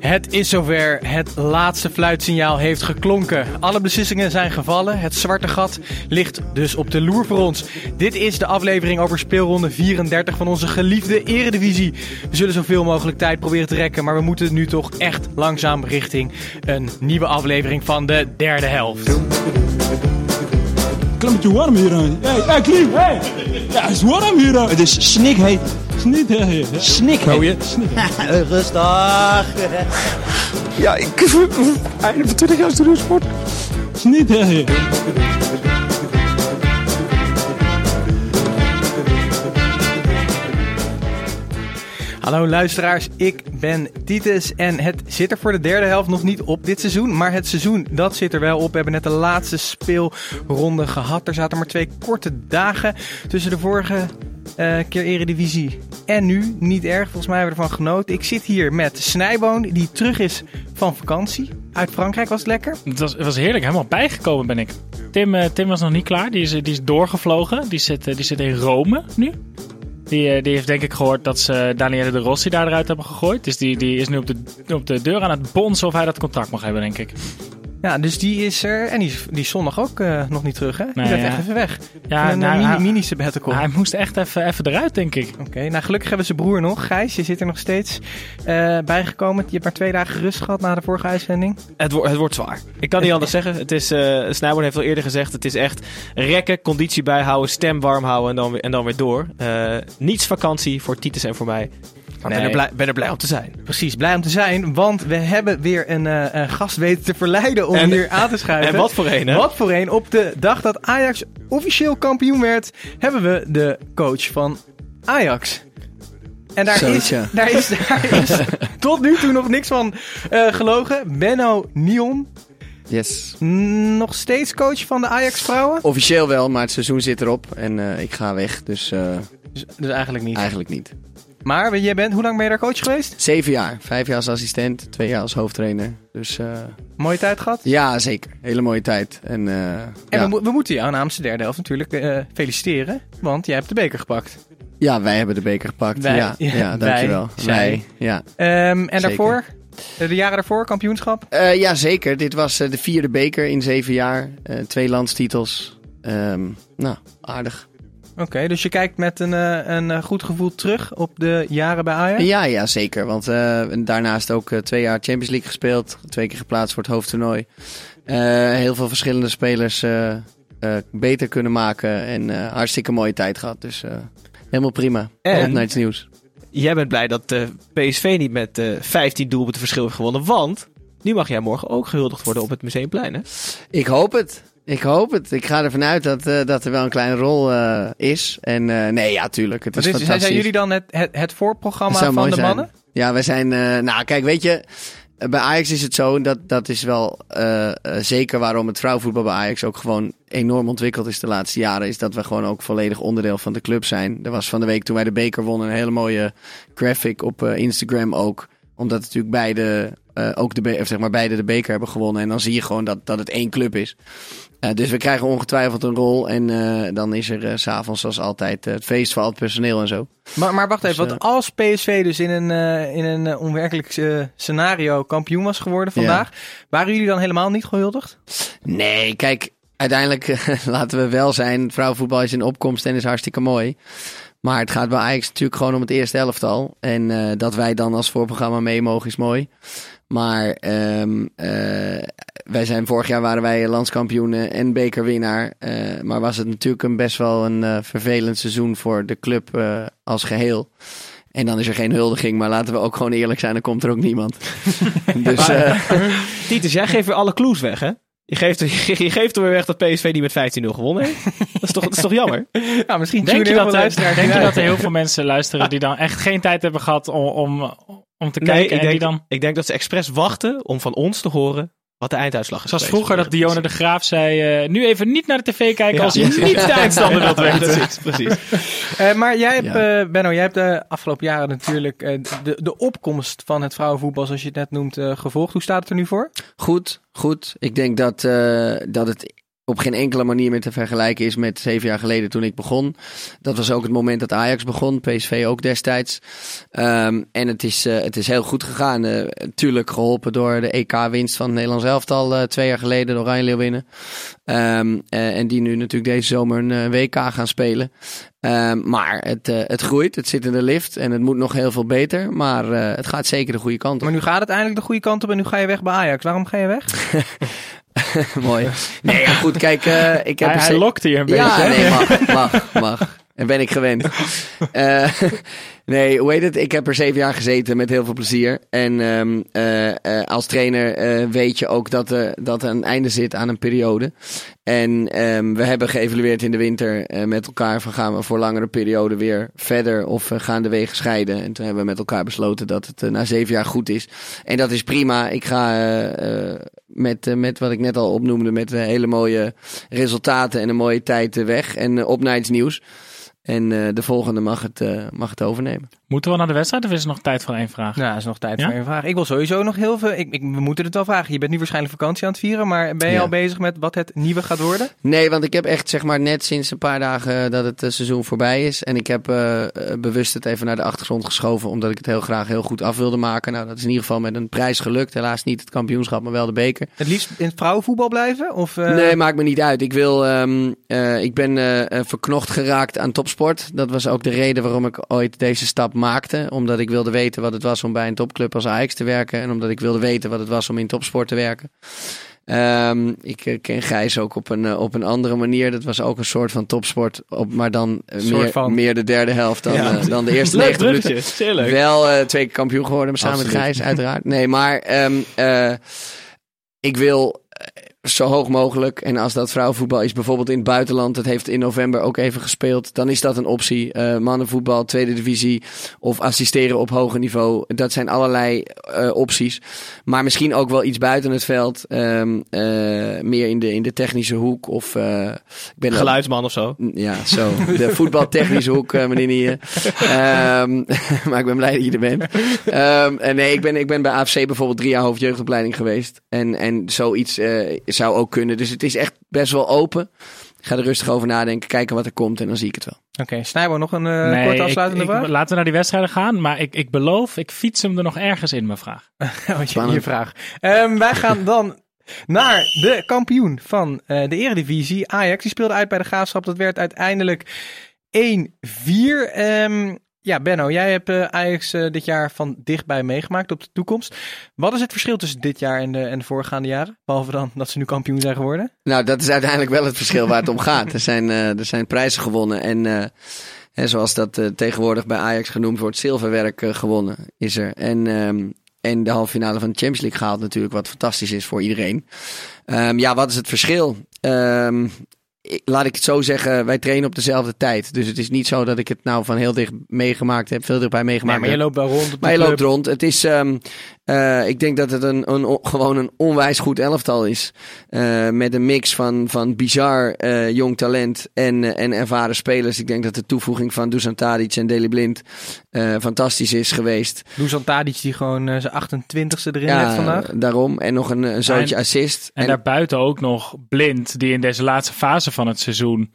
Het is zover. Het laatste fluitsignaal heeft geklonken. Alle beslissingen zijn gevallen. Het zwarte gat ligt dus op de loer voor ons. Dit is de aflevering over speelronde 34 van onze geliefde Eredivisie. We zullen zoveel mogelijk tijd proberen te rekken, maar we moeten nu toch echt langzaam richting een nieuwe aflevering van de derde helft. Klimmetje warm hier aan. Hey, hey, Klim, hey! Ja, het is warm hier aan. Het is snikheet. Snikheet. Snikheet. Snikheet. Rustig. Ja, ik... Einde van 20 jaar studiosport. Snikheet. Hallo luisteraars, ik ben Titus en het zit er voor de derde helft nog niet op dit seizoen. Maar het seizoen, dat zit er wel op. We hebben net de laatste speelronde gehad. Er zaten maar twee korte dagen tussen de vorige eh, keer Eredivisie en nu. Niet erg, volgens mij hebben we ervan genoten. Ik zit hier met Snijboon, die terug is van vakantie. Uit Frankrijk was het lekker. Het was, het was heerlijk, helemaal bijgekomen ben ik. Tim, eh, Tim was nog niet klaar, die is, die is doorgevlogen. Die zit, eh, die zit in Rome nu. Die, eh, die heeft denk ik gehoord dat ze Daniele de Rossi daar eruit hebben gegooid. Dus die, die is nu op de, op de deur aan het bonzen of hij dat contract mag hebben, denk ik. Ja, dus die is er. En die, is- die is zondag ook eh, nog niet terug, hè? Die ja. echt even weg. Ja, een nou, mini, hij- mini sabbatical. Hij moest echt even, even eruit, denk ik. Oké, nou gelukkig hebben ze broer nog. Gijs, je zit er nog steeds eh, bijgekomen. Je hebt maar twee dagen rust gehad na de vorige uitzending. Het, wo- het wordt zwaar. Ik kan niet anders zeggen. Het is, eh Snijboon heeft al eerder gezegd, het is echt rekken, conditie bijhouden, stem warm houden en dan weer, en dan weer door. Eh, niets vakantie voor Titus en voor mij. Maar ben, Nee. er blij, ben er blij om te zijn. Precies, blij om te zijn, want we hebben weer een, eh, een gast weten te verleiden om En- hier aan te schuiven. En wat voor een, hè? Wat voor een. Op de dag dat Ajax officieel kampioen werd, hebben we de coach van Ajax. En daar, Zoiets, is, ja. daar, is, daar is tot nu toe nog niks van eh, gelogen. Benno Nion, Yes. nog steeds coach van de Ajax vrouwen? Officieel wel, maar het seizoen zit erop en eh, ik ga weg, dus eh, Dus, dus eigenlijk niet. eigenlijk niet. Maar jij bent, hoe lang ben je daar coach geweest? Zeven jaar. Vijf jaar als assistent, twee jaar als hoofdtrainer. Dus eh, Mooie tijd gehad? ja, zeker. Hele mooie tijd. En, eh, En ja. we, we moeten jou namens de derde helft natuurlijk eh, feliciteren, want jij hebt de beker gepakt. ja, wij hebben de beker gepakt. Wij- ja, ja, ja, dankjewel. wij, ja. Ehm, en Zeker. daarvoor, de jaren daarvoor, kampioenschap? Ja, zeker. Dit was de vierde beker in zeven jaar. Twee landstitels. Ehm, nou, aardig. Oké, dus je kijkt met een, eh, een eh, goed gevoel terug op de jaren bij Ajax? Ja, ja, zeker. Want eh, daarnaast ook twee jaar Champions League gespeeld. Twee keer geplaatst voor het hoofdtoernooi. Eh, heel veel verschillende spelers beter kunnen maken. En eh, hartstikke mooie tijd gehad. Dus eh, helemaal prima. En- Op naar iets nieuws. Jij bent blij dat eh, PSV niet met eh 15 doelpunten verschil heeft gewonnen. Want nu mag jij morgen ook gehuldigd worden op het Museumplein, hè? Ik hoop het. Ik hoop het. Ik ga ervan uit dat, eh, dat er wel een kleine rol eh, is. En eh, nee, ja, tuurlijk. Het is fantastisch. zijn jullie dan het, het, voorprogramma van de zijn. mannen? Ja, wij zijn. nou, kijk, weet je. Bij Ajax is het zo, dat, dat is wel zeker waarom het vrouwenvoetbal bij Ajax ook gewoon enorm ontwikkeld is de laatste jaren. Is dat we gewoon ook volledig onderdeel van de club zijn. Er was van de week toen wij de beker wonnen een hele mooie graphic op Instagram ook. Omdat natuurlijk beide, ook de, of zeg maar beide de beker hebben gewonnen. En dan zie je gewoon dat, dat het één club is. Eh, dus we krijgen ongetwijfeld een rol. En eh, dan is er s s'avonds zoals altijd eh, het feest voor al het personeel en zo. Maar, maar wacht even, Dus, want als PSV dus in een, eh, in een eh, onwerkelijk eh, scenario kampioen was geworden vandaag, waren jullie dan helemaal niet gehuldigd? Nee, kijk, uiteindelijk eh, laten we wel zijn. Vrouwenvoetbal is in opkomst en is hartstikke mooi. Maar het gaat bij Ajax natuurlijk gewoon om het eerste elftal. En eh, dat wij dan als voorprogramma mee mogen is mooi. Maar ehm, eh, wij zijn vorig jaar waren wij landskampioenen en bekerwinnaar. Eh, maar was het natuurlijk een best wel een eh, vervelend seizoen voor de club eh, als geheel. En dan is er geen huldiging, maar laten we ook gewoon eerlijk zijn, dan komt er ook niemand. dus eh, Titus, jij geeft weer alle clues weg, hè? Je geeft, je geeft er weer weg dat PSV die met 15-0 gewonnen heeft. Dat is toch, dat is toch jammer? Ja, misschien Denk je, heel dat, veel er- denk je dat er heel veel mensen luisteren die dan echt geen tijd hebben gehad om, om, om te Nee, kijken? ik die denk, dan, ik denk dat ze expres wachten om van ons te horen wat de einduitslag is. zoals vroeger dat. Dionne de Graaf zei, eh, nu even niet naar de tv kijken Ja, als je niet de eindstander wilt weten. precies, precies. Eh, maar jij hebt, Ja. eh, Benno, jij hebt de afgelopen jaren natuurlijk eh, de, de opkomst van het vrouwenvoetbal, zoals je het net noemt, eh, gevolgd. Hoe staat het er nu voor? Goed, goed. Ik denk dat, eh, dat het op geen enkele manier meer te vergelijken is met zeven jaar geleden toen ik begon. Dat was ook het moment dat Ajax begon, PSV ook destijds. Ehm, en het is, eh, het is heel goed gegaan. Eh tuurlijk geholpen door de EK-winst van het Nederlands elftal eh, twee jaar geleden, door Oranje winnen. Ehm, eh, en die nu natuurlijk deze zomer een WK gaan spelen. Ehm, maar het, het groeit, het zit in de lift en het moet nog heel veel beter. Maar het gaat zeker de goede kant op. Maar nu gaat het eindelijk de goede kant op en nu ga je weg bij Ajax. Waarom ga je weg? Mooi. Nee, ja, goed, kijk, eh, ik heb Hij, hij lokte je een Ja, beetje. hè? nee, mag, mag, mag. En ben ik gewend. Eh, nee, hoe heet het? Ik heb er zeven jaar gezeten met heel veel plezier. En ehm, eh, eh, als trainer eh, weet je ook dat dat er een einde zit aan een periode. En ehm, we hebben geëvalueerd in de winter met elkaar van gaan we voor langere periode weer verder of gaan de wegen scheiden. En toen hebben we met elkaar besloten dat het na zeven jaar goed is. En dat is prima. Ik ga met, met wat ik net al opnoemde, met hele mooie resultaten en een mooie tijd weg. En op iets nieuws. En eh, de volgende mag het, eh, mag het overnemen. Moeten we naar de wedstrijd of is er nog tijd voor één vraag? Nou, is nog tijd Ja? voor een vraag. Ik wil sowieso nog heel veel. Ik, ik, we moeten het wel vragen. Je bent nu waarschijnlijk vakantie aan het vieren, maar ben je Ja. al bezig met wat het nieuwe gaat worden? Nee, want ik heb echt zeg maar net sinds een paar dagen dat het eh, seizoen voorbij is. En ik heb eh, eh, bewust het even naar de achtergrond geschoven. Omdat ik het heel graag heel goed af wilde maken. Nou, dat is in ieder geval met een prijs gelukt. Helaas niet het kampioenschap, maar wel de beker. Het liefst in het vrouwenvoetbal blijven? Of, eh, Nee, maakt me niet uit. Ik, wil, ehm, eh, ik ben eh, eh, verknocht geraakt aan topsport. Dat was ook de reden waarom ik ooit deze stap maakte. Omdat ik wilde weten wat het was om bij een topclub als Ajax te werken. En omdat ik wilde weten wat het was om in topsport te werken. Ehm, ik eh, ken Gijs ook op een, eh, op een andere manier. Dat was ook een soort van topsport. Op, maar dan eh, meer, van. meer de derde helft dan, Ja. dan de eerste Leuk 90 minuten. bruggetje, zeer leuk. Wel twee keer kampioen geworden, maar samen met. Gijs, uiteraard. Nee, maar ehm, eh, ik wil zo hoog mogelijk. En als dat vrouwenvoetbal is, bijvoorbeeld in het buitenland, het heeft in november ook even gespeeld, dan is dat een optie. Eh, mannenvoetbal, tweede divisie of assisteren op hoger niveau. Dat zijn allerlei eh, opties. Maar misschien ook wel iets buiten het veld. ehm, eh, meer in de, in de technische hoek. Of ik ben Geluidsman of zo. ja, zo. De voetbaltechnische hoek, meneer Nieren. Ehm, maar ik ben blij dat je er bent. En nee, ik ben, ik ben bij AFC bijvoorbeeld drie jaar hoofdjeugdopleiding geweest. En, en zoiets eh, zou ook kunnen. Dus het is echt best wel open. Ik ga er rustig over nadenken, kijken wat er komt en dan zie ik het wel. Oké, Snijbo, nog een eh, Nee, korte ik- afsluitende ik- vraag? Laten we naar die wedstrijden gaan. Maar ik, ik beloof, ik fiets hem er nog ergens in, mijn vraag. Oh, je, je vraag. Ehm, wij gaan dan naar de kampioen van eh, de Eredivisie. Ajax, die speelde uit bij de Graafschap. Dat werd uiteindelijk 1-4. Ehm, ja, Benno, jij hebt eh, Ajax eh, dit jaar van dichtbij meegemaakt op de toekomst. Wat is het verschil tussen dit jaar en de, en de voorgaande jaren? Behalve dan dat ze nu kampioen zijn geworden. Nou, dat is uiteindelijk wel het verschil waar het om gaat. Er zijn, eh, er zijn prijzen gewonnen en hè, zoals dat tegenwoordig bij Ajax genoemd wordt, zilverwerk gewonnen is er. En, ehm, en de halve finale van de Champions League gehaald natuurlijk, wat fantastisch is voor iedereen. Ehm, ja, wat is het verschil? Ik- laat ik het zo zeggen, wij trainen op dezelfde tijd. Dus het is niet zo dat ik het nou van heel dicht meegemaakt heb, veel dichtbij Nee, meegemaakt maar je loopt wel rond Maar je loopt rond. Het is, ehm, eh, ik denk dat het een, een, on- gewoon een onwijs goed elftal is. Eh, met een mix van, van bizar eh, jong talent en, en ervaren spelers. Ik denk dat de toevoeging van Dusan Tadic en Deli Blind eh, fantastisch is geweest. Dusan Tadic die gewoon zijn 28ste erin heeft vandaag. daarom. En nog een, een zootje En- assist. En, daarbuiten ook nog Blind, die in deze laatste fase van het seizoen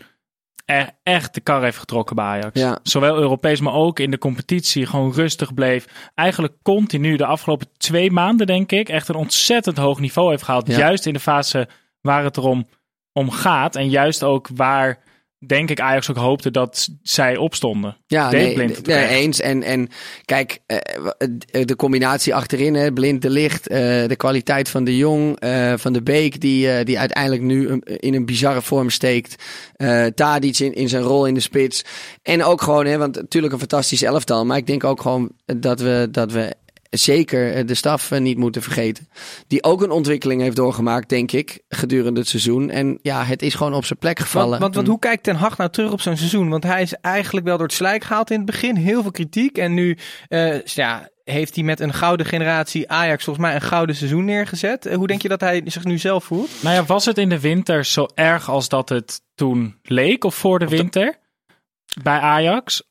echt de kar heeft getrokken bij Ajax. Ja. Zowel Europees, maar ook in de competitie gewoon rustig bleef. Eigenlijk continu de afgelopen twee maanden, denk ik, echt een ontzettend hoog niveau heeft gehaald. Ja. Juist in de fase waar het erom om gaat. En juist ook waar, denk ik, Ajax ook hoopte dat zij opstonden. Ja, nee, nee, eens. En, en kijk, eh, w- de combinatie achterin, hè, Blind de Licht, eh, de kwaliteit van de Jong, eh, van de Beek, die, eh, die uiteindelijk nu in een bizarre vorm steekt. eh Tadic in, in zijn rol in de spits. En ook gewoon, hè, want natuurlijk een fantastisch elftal, maar ik denk ook gewoon dat we, dat we zeker eh, de staf eh, niet moeten vergeten. Die ook een ontwikkeling heeft doorgemaakt, denk ik, gedurende het seizoen. En ja, het is gewoon op zijn plek gevallen. Want, want, want hoe kijkt Ten Hag nou terug op zo'n seizoen? Want hij is eigenlijk wel door het slijk gehaald in het begin. Heel veel kritiek. En nu eh, ja, heeft hij met een gouden generatie Ajax volgens mij een gouden seizoen neergezet. Hoe denk je dat hij zich nu zelf voelt? Nou ja, was het in de winter zo erg als dat het toen leek? Of voor de winter? Bij Ajax?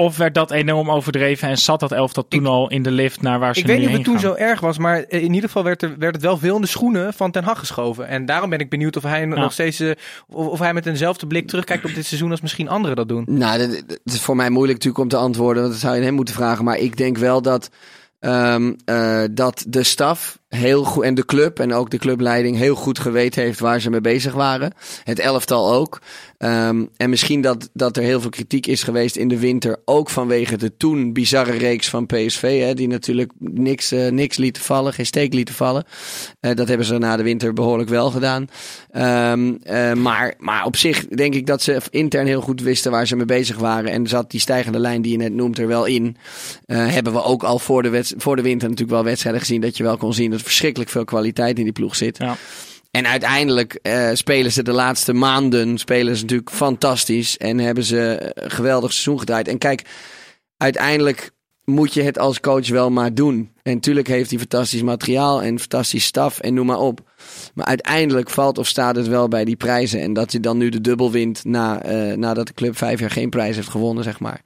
Of werd dat enorm overdreven en zat dat elftal toen al in de lift naar waar ze Ik weet niet of het toen zo erg was, maar in ieder geval werd, er, werd het wel veel in de schoenen van Ten Hag geschoven. En daarom ben ik benieuwd of hij nog steeds, eh, of, of hij met eenzelfde blik terugkijkt op dit seizoen als misschien anderen dat doen. Nou, dat, dat is voor mij moeilijk natuurlijk om te antwoorden, want dat zou je hem moeten vragen. Maar ik denk wel dat, ehm, eh, dat de staf heel goed en de club en ook de clubleiding heel goed geweten heeft waar ze mee bezig waren. Het elftal ook. Ehm, en misschien dat, dat er heel veel kritiek is geweest in de winter, ook vanwege de toen bizarre reeks van PSV, hè, die natuurlijk niks, eh, niks lieten vallen, geen steek lieten vallen. Eh, dat hebben ze na de winter behoorlijk wel gedaan. Ehm, eh, maar, maar op zich denk ik dat ze intern heel goed wisten waar ze mee bezig waren. En zat die stijgende lijn die je net noemt er wel in. Hebben we ook al voor de, voor de winter natuurlijk wel wedstrijden gezien dat je wel kon zien dat er verschrikkelijk veel kwaliteit in die ploeg zit. Ja. En uiteindelijk eh, spelen ze de laatste maanden spelen ze natuurlijk fantastisch. En hebben ze een geweldig seizoen gedraaid. En kijk, uiteindelijk moet je het als coach wel maar doen. En natuurlijk heeft hij fantastisch materiaal en fantastisch staf en noem maar op. Maar uiteindelijk valt of staat het wel bij die prijzen. En dat je dan nu de dubbel wint na, eh, nadat de club vijf jaar geen prijs heeft gewonnen, zeg maar.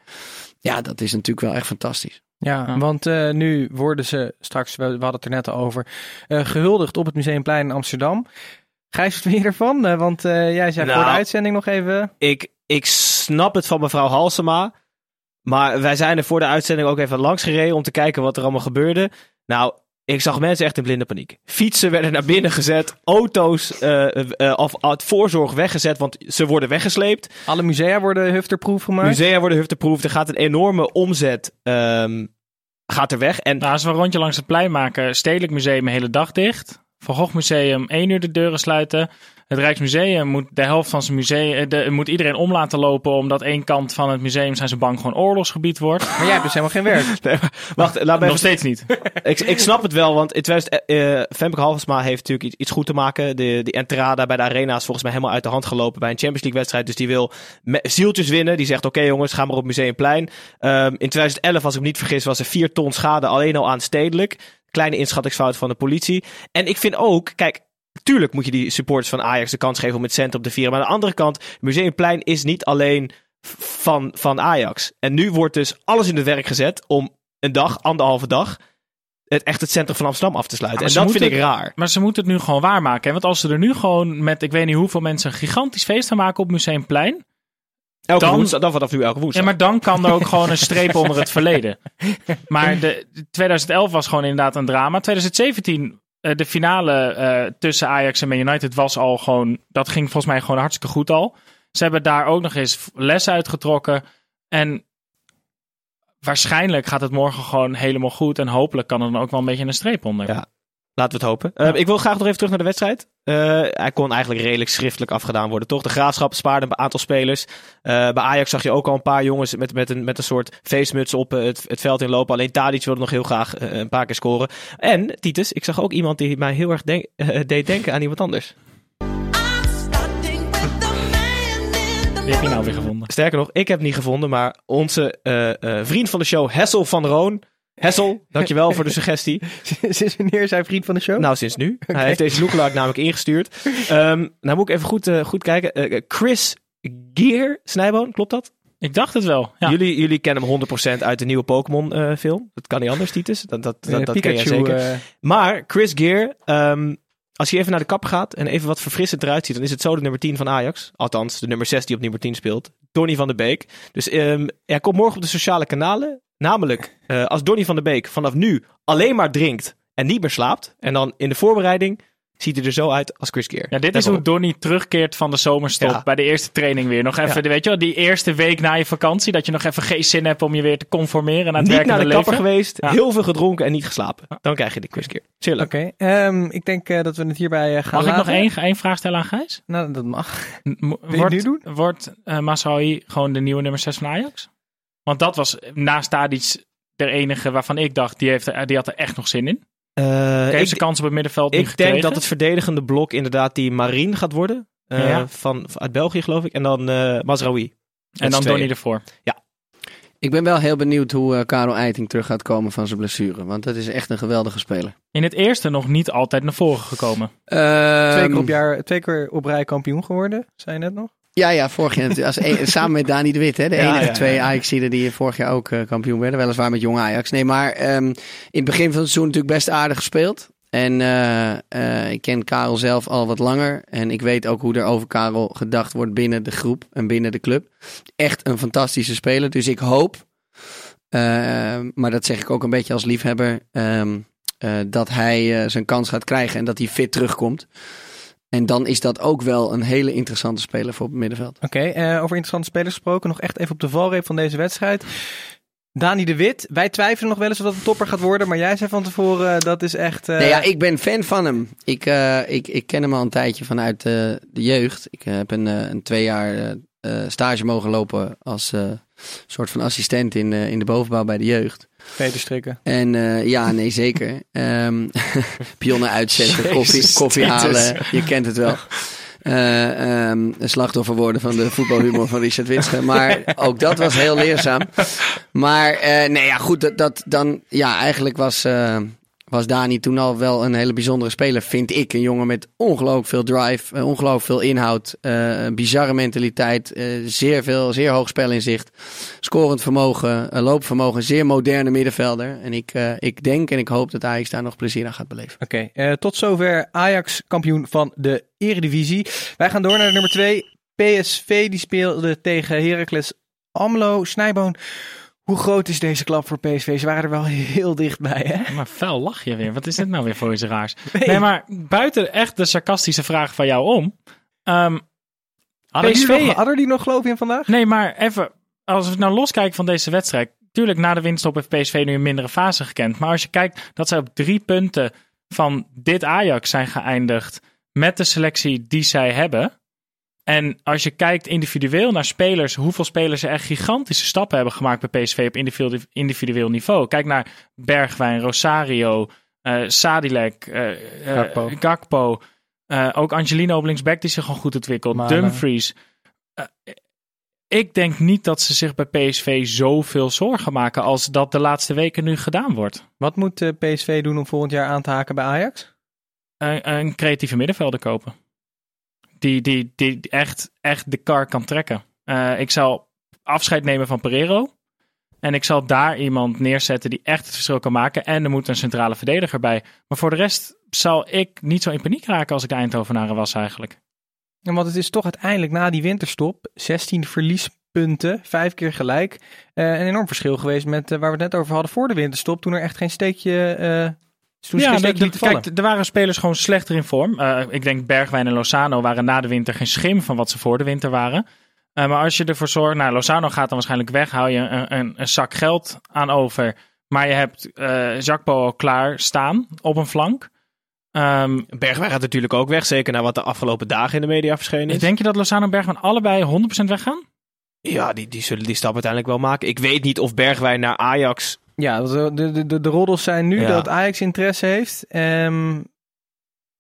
Ja, dat is natuurlijk wel echt fantastisch. Ja, Ja. want eh, nu worden ze straks, we, we hadden het er net al over, eh, gehuldigd op het Museumplein in Amsterdam. Gijs, wat vind je ervan? Eh, want eh, jij zei voor Nou. de uitzending nog even... Ik, ik snap het van mevrouw Halsema. Maar wij zijn er voor de uitzending ook even langs gereden om te kijken wat er allemaal gebeurde. Nou, ik zag mensen echt in blinde paniek. Fietsen werden naar binnen gezet. Auto's eh, eh, of uit voorzorg weggezet, want ze worden weggesleept. Alle musea worden hufterproof gemaakt. Musea worden hufteproof. Er gaat een enorme omzet ehm, gaat er weg. En Nou, als we een rondje langs het plein maken, Stedelijk Museum een hele dag dicht. Van Gogh Museum één uur de deuren sluiten. Het Rijksmuseum moet de helft van zijn museum, eh, de, moet iedereen om laten lopen, omdat één kant van het museum zijn ze bang gewoon oorlogsgebied wordt. Maar jij hebt dus helemaal geen werk. Nee, maar wacht, laat me Nog even steeds niet. ik, ik snap het wel, want in 2000, eh Femke Halsema heeft natuurlijk iets, iets goed te maken. De, die Entrada bij de Arena is volgens mij helemaal uit de hand gelopen bij een Champions League wedstrijd. Dus die wil me- zieltjes winnen. Die zegt, oké jongens, ga maar op Museumplein. Ehm in 2011, als ik me niet vergis, was er 4 ton schade alleen al aan stedelijk. Kleine inschattingsfout van de politie. En ik vind ook, kijk, tuurlijk moet je die supporters van Ajax de kans geven om met cent op te vieren. Maar aan de andere kant, Museumplein is niet alleen van, van Ajax. En nu wordt dus alles in het werk gezet om een dag, anderhalve dag, het echt het centrum van Amsterdam af te sluiten. En dat vind ik raar. Maar ze moeten het nu gewoon waarmaken. hè? Want als ze er nu gewoon met, ik weet niet hoeveel mensen, een gigantisch feest gaan maken op Museumplein. Elke Dan- woensdag, dan vanaf nu elke woensdag. Ja, maar dan kan er ook gewoon een streep onder het verleden. Maar de, de 2011 was gewoon inderdaad een drama. 2017, eh, de finale eh, tussen Ajax en Man United was al gewoon... Dat ging volgens mij gewoon hartstikke goed al. Ze hebben daar ook nog eens les uitgetrokken. En waarschijnlijk gaat het morgen gewoon helemaal goed. En hopelijk kan er dan ook wel een beetje een streep onder. Ja. Laten we het hopen. Eh, ik wil graag nog even terug naar de wedstrijd. Eh, hij kon eigenlijk redelijk schriftelijk afgedaan worden, toch? De Graafschap spaarde een aantal spelers. Eh, bij Ajax zag je ook al een paar jongens met, met, een, met een soort feestmuts op eh, het, het veld inlopen. Alleen Tadic wilde nog heel graag een paar keer scoren. En, Titus, ik zag ook iemand die mij heel erg denk- deed denken aan iemand anders. Wie heb je nou weer gevonden? Sterker nog, ik heb het niet gevonden, maar onze vriend van de show, Hessel van Roon. Hessel, dankjewel voor de suggestie. Sinds wanneer is hij vriend van de show? Nou, sinds nu. Hij heeft deze lookalike namelijk ingestuurd. Ehm, nou moet ik even goed, eh, goed kijken. Eh, Chris Gear, Snijboon, klopt dat? Ik dacht het wel. Ja. Jullie, jullie kennen hem 100% uit de nieuwe Pokémon eh, film. Dat kan niet anders, Titus. Dat, dat, dat, dat ken jij Pikachu, zeker. Maar Chris Gear, ehm, als hij even naar de kap gaat en even wat verfrissend eruit ziet, dan is het zo de nummer 10 van Ajax. Althans, de nummer 6 die op nummer 10 speelt. Donny van de Beek. Dus ehm, hij komt morgen op de sociale kanalen. Namelijk, eh, als Donny van de Beek vanaf nu alleen maar drinkt en niet meer slaapt. En dan in de voorbereiding ziet hij er zo uit als Chris Gear. Ja, dit is hoe. Donny terugkeert van de zomerstop Ja. bij de eerste training weer. Nog even, Ja. weet je wel, die eerste week na je vakantie, dat je nog even geen zin hebt om je weer te conformeren aan het Niet naar werkende de kapper leven. geweest, Ja. heel veel gedronken en niet geslapen. Dan krijg je de Chris Gear. Chillen. Oké, ehm, ik denk eh, dat we het hierbij eh, gaan Mag ik nog één, één vraag stellen aan Gijs? Nou, dat mag. Het Wordt, nu doen? wordt eh Masraoui gewoon de nieuwe nummer 6 van Ajax? Want dat was naast Tadic de enige waarvan ik dacht, die, heeft, er- die had er echt nog zin in. Eh, heeft ik zijn kans op het middenveld niet ik gekregen. denk dat het verdedigende blok inderdaad die Marine gaat worden. Eh, Ja. van, uit België geloof ik. En dan eh Mazraoui. En dan Donny ervoor. Ik ben wel heel benieuwd hoe eh, Karel Eiting terug gaat komen van zijn blessure. Want dat is echt een geweldige speler. In het eerste nog niet altijd naar voren gekomen. Twee Ehm, keer, op jaar, twee keer op rij kampioen geworden, zei je net nog. Ja, ja, vorig jaar natuurlijk. als een- samen met Dani de Wit, hè, de Ja, enige ja, twee ja. Ajaxiden die vorig jaar ook eh, kampioen werden. Weliswaar met jong Ajax. Nee, maar ehm, in het begin van het seizoen natuurlijk best aardig gespeeld. En eh, eh, ik ken Karel zelf al wat langer. En ik weet ook hoe er over Karel gedacht wordt binnen de groep en binnen de club. Echt een fantastische speler. Dus ik hoop, eh, maar dat zeg ik ook een beetje als liefhebber, ehm, eh, dat hij zijn kans gaat krijgen en dat hij fit terugkomt. En dan is dat ook wel een hele interessante speler voor op het middenveld. Oké, eh, over interessante spelers gesproken. Nog echt even op de valreep van deze wedstrijd. Dani de Wit. Wij twijfelen nog wel eens of dat een topper gaat worden. Maar jij zei van tevoren, eh, dat is echt... eh, Nee, ja, ik ben fan van hem. Ik, ik, ik ken hem al een tijdje vanuit de jeugd. Ik heb een, een twee jaar stage mogen lopen als soort van assistent in, in de bovenbouw bij de jeugd. Veterstrikken. En eh, ja, nee, zeker. Ehm pionnen uitzetten, koffie, koffie halen. Je kent het wel. Eh, ehm, een slachtoffer worden van de voetbalhumor van Richard Witsche. Maar ook dat was heel leerzaam. Maar eh, nee, ja, goed. Dat, dat dan, ja, eigenlijk was, was Dani toen al wel een hele bijzondere speler, vind ik. Een jongen met ongelooflijk veel drive, eh, ongelooflijk veel inhoud, een bizarre mentaliteit, eh, zeer veel, zeer hoog spelinzicht, scorend vermogen, eh, loopvermogen, zeer moderne middenvelder. En ik, ik denk en ik hoop dat Ajax daar nog plezier aan gaat beleven. Oké, tot zover Ajax kampioen van de Eredivisie. Wij gaan door naar de nummer 2. PSV die speelde tegen Heracles Amlo. Snijboon, hoe groot is deze klap voor PSV? Ze waren er wel heel dichtbij, hè? Maar fel lach je weer. Wat is dit nou weer voor iets raars? Nee, maar buiten echt de sarcastische vraag van jou om. ehm, Hadden die, PSV nog, hadden die nog geloof in vandaag? nee, maar even. Als we nou loskijken van deze wedstrijd. Tuurlijk, na de winststop heeft PSV nu een mindere fase gekend. Maar als je kijkt dat zij op drie punten van dit Ajax zijn geëindigd. Met de selectie die zij hebben. En als je kijkt individueel naar spelers, hoeveel spelers er echt gigantische stappen hebben gemaakt bij PSV op individueel, niveau. Kijk naar Bergwijn, Rosario, eh Sadilek, eh, Gakpo. Gakpo. ook Angelino op linksback die zich gewoon goed ontwikkelt. Dumfries. Ik denk niet dat ze zich bij PSV zoveel zorgen maken als dat de laatste weken nu gedaan wordt. Wat moet PSV doen om volgend jaar aan te haken bij Ajax? Een, een creatieve middenvelder kopen. Die, die, die echt, echt de kar kan trekken. Eh, ik zal afscheid nemen van Pereiro. En ik zal daar iemand neerzetten die echt het verschil kan maken. En er moet een centrale verdediger bij. Maar voor de rest zal ik niet zo in paniek raken als ik de Eindhovenaren was eigenlijk. Ja, want het is toch uiteindelijk na die winterstop 16 verliespunten, vijf keer gelijk. eh, een enorm verschil geweest met eh, waar we het net over hadden voor de winterstop. Toen er echt geen steekje, toen Ja, kijk, er waren spelers gewoon slechter in vorm. Eh, ik denk Bergwijn en Lozano waren na de winter geen schim van wat ze voor de winter waren. Eh, maar als je ervoor zorgt, nou, Lozano gaat dan waarschijnlijk weg, hou je een, een, een zak geld aan over. Maar je hebt eh Jacpo al klaar staan op een flank. Ehm, Bergwijn gaat natuurlijk ook weg. Zeker na wat de afgelopen dagen in de media verschenen is. denk je dat Lozano en Bergwijn allebei 100% weggaan? Ja, die, die zullen die stap uiteindelijk wel maken. Ik weet niet of Bergwijn naar Ajax... Ja, de, de, de, de roddels zijn nu Ja. dat Ajax interesse heeft. Ehm,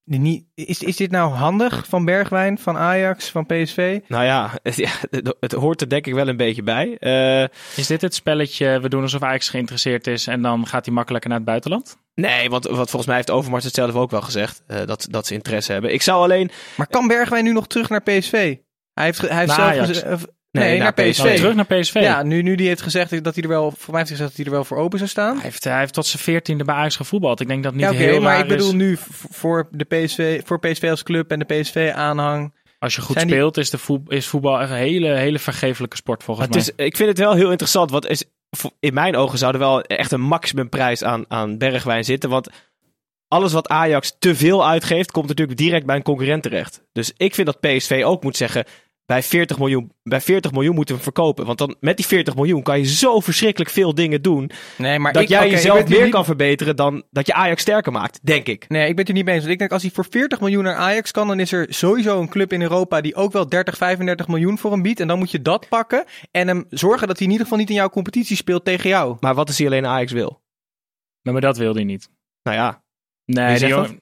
die niet, is, is dit nou handig van Bergwijn, van Ajax, van PSV? Nou ja, het, ja, het, het hoort er denk ik wel een beetje bij. Eh, Is dit het spelletje, we doen alsof Ajax geïnteresseerd is en dan gaat hij makkelijker naar het buitenland? nee, want wat volgens mij heeft Overmars het zelf ook wel gezegd. eh, dat, dat ze interesse hebben. Ik zou alleen... Maar kan Bergwijn nu nog terug naar PSV? Hij heeft, hij heeft Naar zelf Nee, nee, naar naar PSV. PSV. Terug naar PSV. Ja, nu, nu die heeft gezegd dat hij er wel, voor mij heeft hij gezegd dat hij er wel voor open zou staan. Hij heeft, hij heeft tot zijn veertiende bij Ajax gevoetbald. Ik denk dat niet Ja, heel maar ik bedoel is. nu voor de PSV, voor PSV als club en de PSV-aanhang. Als je goed Zijn die- speelt, is, de voet, is voetbal echt een hele, hele vergeeflijke sport volgens Het is, ik vind het wel heel interessant. Want is, in mijn ogen zou er wel echt een maximumprijs aan, aan Bergwijn zitten. Want alles wat Ajax te veel uitgeeft, komt natuurlijk direct bij een concurrent terecht. Dus ik vind dat PSV ook moet zeggen... bij 40 miljoen, bij 40 miljoen moeten we hem verkopen. Want dan met die 40 miljoen kan je zo verschrikkelijk veel dingen doen. Nee, maar dat ik, jij jezelf meer niet- kan verbeteren dan dat je Ajax sterker maakt, denk ik. Nee, ik ben het er niet mee eens. Want ik denk als hij voor 40 miljoen naar Ajax kan, dan is er sowieso een club in Europa die ook wel 30, 35 miljoen voor hem biedt. En dan moet je dat pakken en hem zorgen dat hij in ieder geval niet in jouw competitie speelt tegen jou. Maar wat is hij alleen Ajax wil? Nou, maar dat wilde hij niet. Nou ja, Nee, die jongen-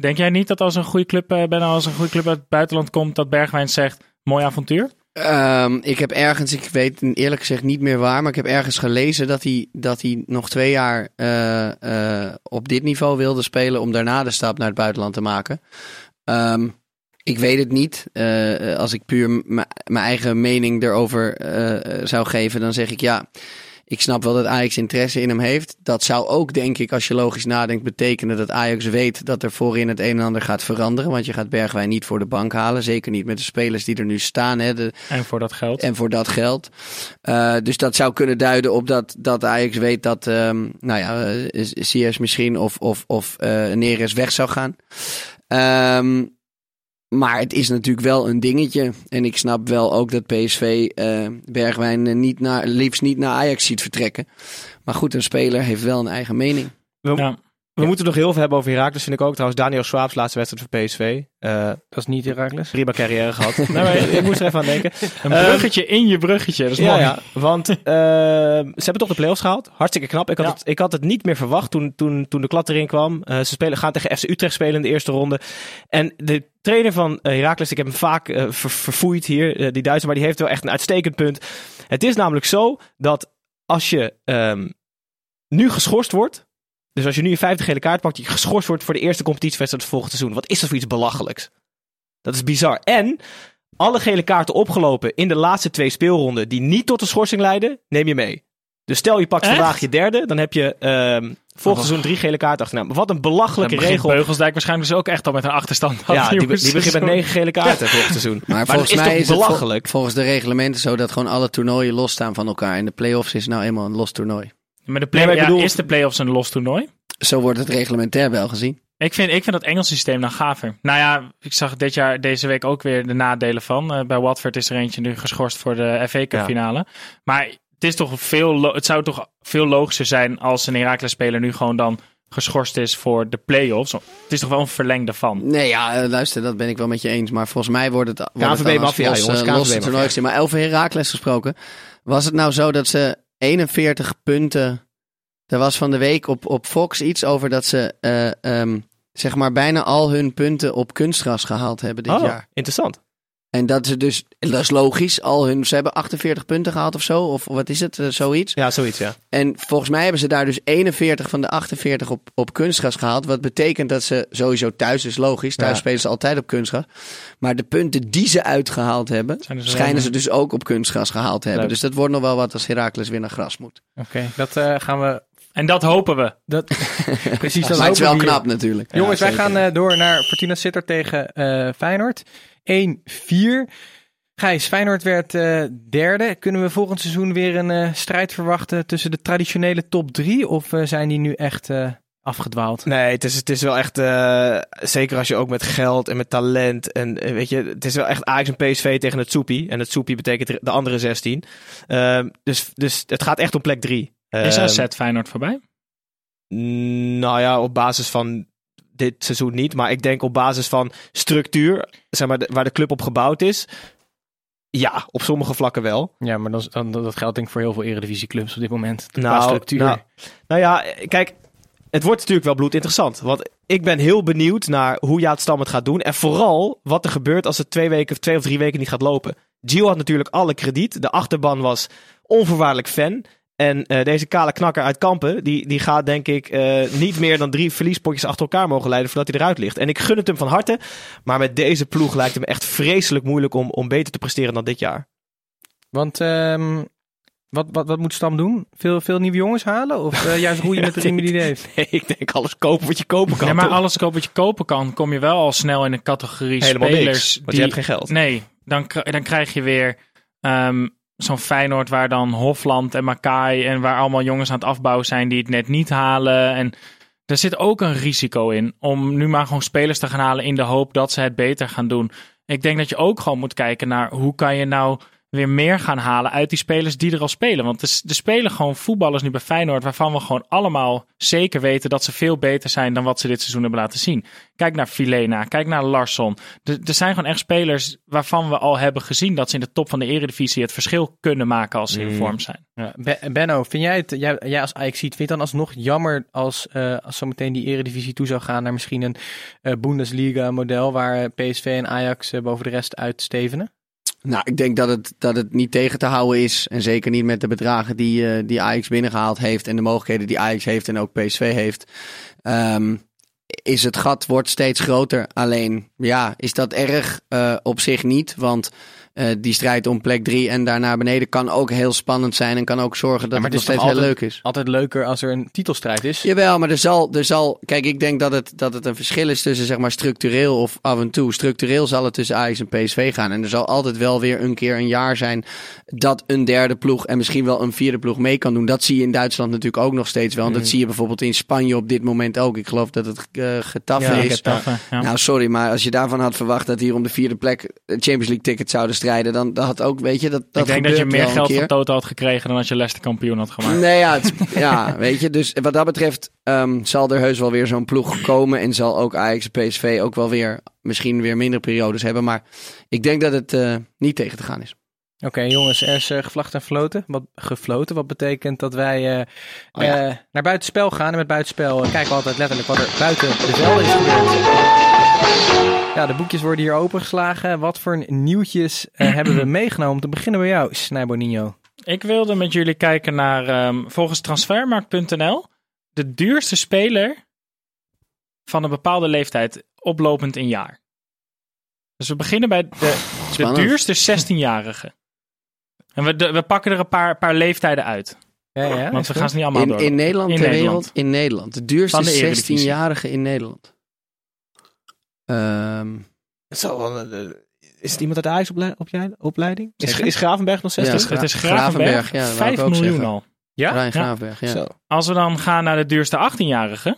Denk jij niet dat als een goede club, eh, ben als een goede club uit het buitenland komt, dat Bergwijn zegt, mooi avontuur? Ehm, ik heb ergens, ik weet eerlijk gezegd niet meer waar, maar ik heb ergens gelezen dat hij, dat hij nog twee jaar eh, eh, op dit niveau wilde spelen om daarna de stap naar het buitenland te maken. Ehm, ik weet het niet. Als ik puur mijn eigen mening erover zou geven, dan zeg ik ja. Ik snap wel dat Ajax interesse in hem heeft. Dat zou ook, denk ik, als je logisch nadenkt, betekenen dat Ajax weet dat er voorin het een en ander gaat veranderen. Want je gaat Bergwijn niet voor de bank halen. Zeker niet met de spelers die er nu staan. Hè. De, En voor dat geld. en voor dat geld. Eh, dus dat zou kunnen duiden op dat, dat Ajax weet dat, ehm, nou ja, eh, CS misschien of, of, of eh Neres weg zou gaan. Ehm, maar het is natuurlijk wel een dingetje. En ik snap wel ook dat PSV eh, Bergwijn eh, niet naar, liefst niet naar Ajax ziet vertrekken. Maar goed, een speler heeft wel een eigen mening. Ja. We moeten nog heel veel hebben over Herakles, vind ik ook. Trouwens, Daniel Schwab's laatste wedstrijd voor PSV. Eh, Dat is niet Herakles. prima carrière gehad. maar ik moest er even aan denken. Een Ehm, bruggetje in je bruggetje, dat is Ja, mooi. ja, want eh, ze hebben toch de play-offs gehaald. Hartstikke knap. Ik had, Ja. het, ik had het niet meer verwacht toen, toen, toen de klad erin kwam. Eh, ze spelen, gaan tegen FC Utrecht spelen in de eerste ronde. En de trainer van Heracles, ik heb hem vaak ver- verfoeid hier, die Duitser, maar die heeft wel echt een uitstekend punt. Het is namelijk zo dat als je ehm, nu geschorst wordt, dus als je nu een vijfde gele kaart pakt, je geschorst wordt voor de eerste competitiewedstrijd van het volgende seizoen. Wat is dat voor iets belachelijks? Dat is bizar. En alle gele kaarten opgelopen in de laatste twee speelronden die niet tot een schorsing leiden, neem je mee. Dus stel je pakt Echt? vandaag je derde, dan heb je ehm volgend seizoen drie gele kaarten achterna. Maar wat een belachelijke regel. Beugelsdijk waarschijnlijk dus ook echt al met een achterstand. Ja, Had die, die begint met negen gele kaarten volgend seizoen. Maar, volgens mij is het vol- belachelijk? volgens de reglementen zo dat gewoon alle toernooien losstaan van elkaar. En de play-offs is nou eenmaal een los toernooi. Maar de play Nee, maar ik ja, bedoel- is de play-offs een los toernooi? Zo wordt het reglementair wel gezien. Ik vind, ik vind dat Engels systeem dan gaver. Nou ja, ik zag dit jaar, deze week ook weer de nadelen van. Eh, bij Watford is er eentje nu geschorst voor de FA Cup Ja. finale. Maar het, is toch veel, het zou toch veel logischer zijn als een Heracles-speler nu gewoon dan geschorst is voor de play-offs. Het is toch wel een verlengde van. Nee, ja, eh, luister, dat ben ik wel met je eens. Maar volgens mij wordt het, maffia, los, jongens, eh, toernooi gezien. Maar over Herakles gesproken. Was het nou zo dat ze 41 punten... Er was van de week op, op Fox iets over dat ze... eh, ehm, zeg maar bijna al hun punten op kunstgras gehaald hebben dit Oh, jaar. interessant. En dat ze dus, dat is logisch, al hun, ze hebben 48 punten gehaald of zo, of wat is het, eh, zoiets. Ja, zoiets, ja. En volgens mij hebben ze daar dus 41 van de 48 op, op kunstgras gehaald. Wat betekent dat ze sowieso thuis is logisch. Thuis Ja. spelen ze altijd op kunstgras. Maar de punten die ze uitgehaald hebben, dus schijnen ze dus ook op kunstgras gehaald te hebben. Leuk. Dus dat wordt nog wel wat als Heracles weer naar gras moet. Oké, dat eh, gaan we... En dat hopen we. Dat, precies, dat is wel knap natuurlijk. Jongens, Ja, wij gaan eh, door naar Fortuna Sittard tegen eh, Feyenoord. 1-4. Gijs, Feyenoord werd eh, derde. Kunnen we volgend seizoen weer een eh, strijd verwachten tussen de traditionele top drie? Of eh, zijn die nu echt eh, afgedwaald? Nee, het is, het is wel echt, eh, zeker als je ook met geld en met talent en weet je, het is wel echt Ajax en PSV tegen het Soepie. En het Soepie betekent de andere 16. Ehm, dus, dus het gaat echt om plek 3. Is AZ Feyenoord voorbij? Nou ja, op basis van dit seizoen niet. Maar ik denk op basis van structuur, zeg maar, de- waar de club op gebouwd is. Ja, op sommige vlakken wel. Ja, maar dan, dat geldt denk ik voor heel veel eredivisieclubs op dit moment. Qua Nou, structuur. nou, nou ja, kijk, het wordt natuurlijk wel bloedinteressant. Want ik ben heel benieuwd naar hoe Jaat Stam het gaat doen. En vooral wat er gebeurt als het twee, weken, of twee of drie weken niet gaat lopen. Gio had natuurlijk alle krediet. De achterban was onvoorwaardelijk fan. En eh, deze kale knakker uit Kampen, die, die gaat denk ik eh, niet meer dan drie verliespotjes achter elkaar mogen leiden voordat hij eruit ligt. En ik gun het hem van harte. Maar met deze ploeg lijkt het me echt vreselijk moeilijk om, om beter te presteren dan dit jaar. Want ehm, wat, wat, wat moet Stam doen? Veel, veel nieuwe jongens halen? Of eh, juist roeien met de riemen die hij heeft? Nee, ik denk alles kopen wat je kopen kan. Ja, maar toch? alles kopen wat je kopen kan, kom je wel al snel in een categorie Helemaal spelers. niks, want die, je hebt geen geld. Nee, dan, dan krijg je weer ehm, zo'n Feyenoord waar dan Hofland en Makai en waar allemaal jongens aan het afbouwen zijn die het net niet halen. En er zit ook een risico in om nu maar gewoon spelers te gaan halen in de hoop dat ze het beter gaan doen. Ik denk dat je ook gewoon moet kijken naar hoe kan je nou weer meer gaan halen uit die spelers die er al spelen. Want er, er spelen gewoon voetballers nu bij Feyenoord waarvan we gewoon allemaal zeker weten dat ze veel beter zijn dan wat ze dit seizoen hebben laten zien. Kijk naar Filena, kijk naar Larsson. Er, er zijn gewoon echt spelers waarvan we al hebben gezien dat ze in de top van de eredivisie het verschil kunnen maken als ze in vorm zijn. Ja. Ben- Benno, vind jij het, jij, jij als Ajax ziet, vind je het dan alsnog jammer als, eh als zometeen die eredivisie toe zou gaan naar misschien een eh, Bundesliga model waar PSV en Ajax eh, boven de rest uitstevenen? Nou, ik denk dat het, dat het niet tegen te houden is. En zeker niet met de bedragen die, eh, die Ajax binnengehaald heeft. En de mogelijkheden die Ajax heeft en ook PSV heeft. Ehm, is het gat wordt steeds groter. Alleen, ja, is dat erg? Eh, op zich niet. Want eh, die strijd om plek 3 en daar naar beneden kan ook heel spannend zijn. En kan ook zorgen dat maar het het nog is steeds heel leuk is. Altijd leuker als er een titelstrijd is. Jawel, maar er zal, er zal. Kijk, ik denk dat het, dat het een verschil is tussen zeg maar structureel of af en toe. Structureel zal het tussen Ajax en PSV gaan. En er zal altijd wel weer een keer een jaar zijn dat een derde ploeg en misschien wel een vierde ploeg mee kan doen. Dat zie je in Duitsland natuurlijk ook nog steeds wel. En dat zie je bijvoorbeeld in Spanje op dit moment ook. Ik geloof dat het eh Getafe Ja, is. Getafe, ja. Nou, sorry, maar als je daarvan had verwacht dat hier om de vierde plek de Champions League ticket zouden strijden, dan dat had ook, weet je, dat, dat ik denk dat je meer geld van Toto had gekregen dan als je Leicester kampioen had gemaakt. Nee, ja, het- ja, weet je. Dus wat dat betreft ehm, zal er heus wel weer zo'n ploeg komen. En zal ook Ajax en PSV ook wel weer misschien weer minder periodes hebben. Maar ik denk dat het eh, niet tegen te gaan is. Oké, jongens, er is eh, gevlacht en floten. Wat, gefloten, wat betekent dat wij eh, Oh ja. eh, naar buitenspel gaan. En met buitenspel kijken we altijd letterlijk wat er buiten de is gebeurd. Ja, de boekjes worden hier opengeslagen. Wat voor nieuwtjes eh, hebben we meegenomen? Om te beginnen bij jou, Snijbo Nino. Ik wilde met jullie kijken naar, ehm, volgens transfermarkt.nl, de duurste speler van een bepaalde leeftijd oplopend in jaar. Dus we beginnen bij de, duurste 16-jarige. En we, de- we pakken er een paar, paar leeftijden uit. Ja, ja, want we goed. gaan ze niet allemaal In, door. in Nederland, In ter Nederland. wereld, in Nederland. De duurste Van de Eredivisie. 16-jarige in Nederland. Ehm, Het zal wel, eh, is het iemand uit de Ajax-opleiding? Is, Zeker. is Gravenberg nog 60? Ja, het is Gra- Gravenberg, Gravenberg, ja, dat wou 5 ik ook miljoen zeggen. al. Ja? Ja. Gravenberg, ja. Zo. Als we dan gaan naar de duurste 18-jarige,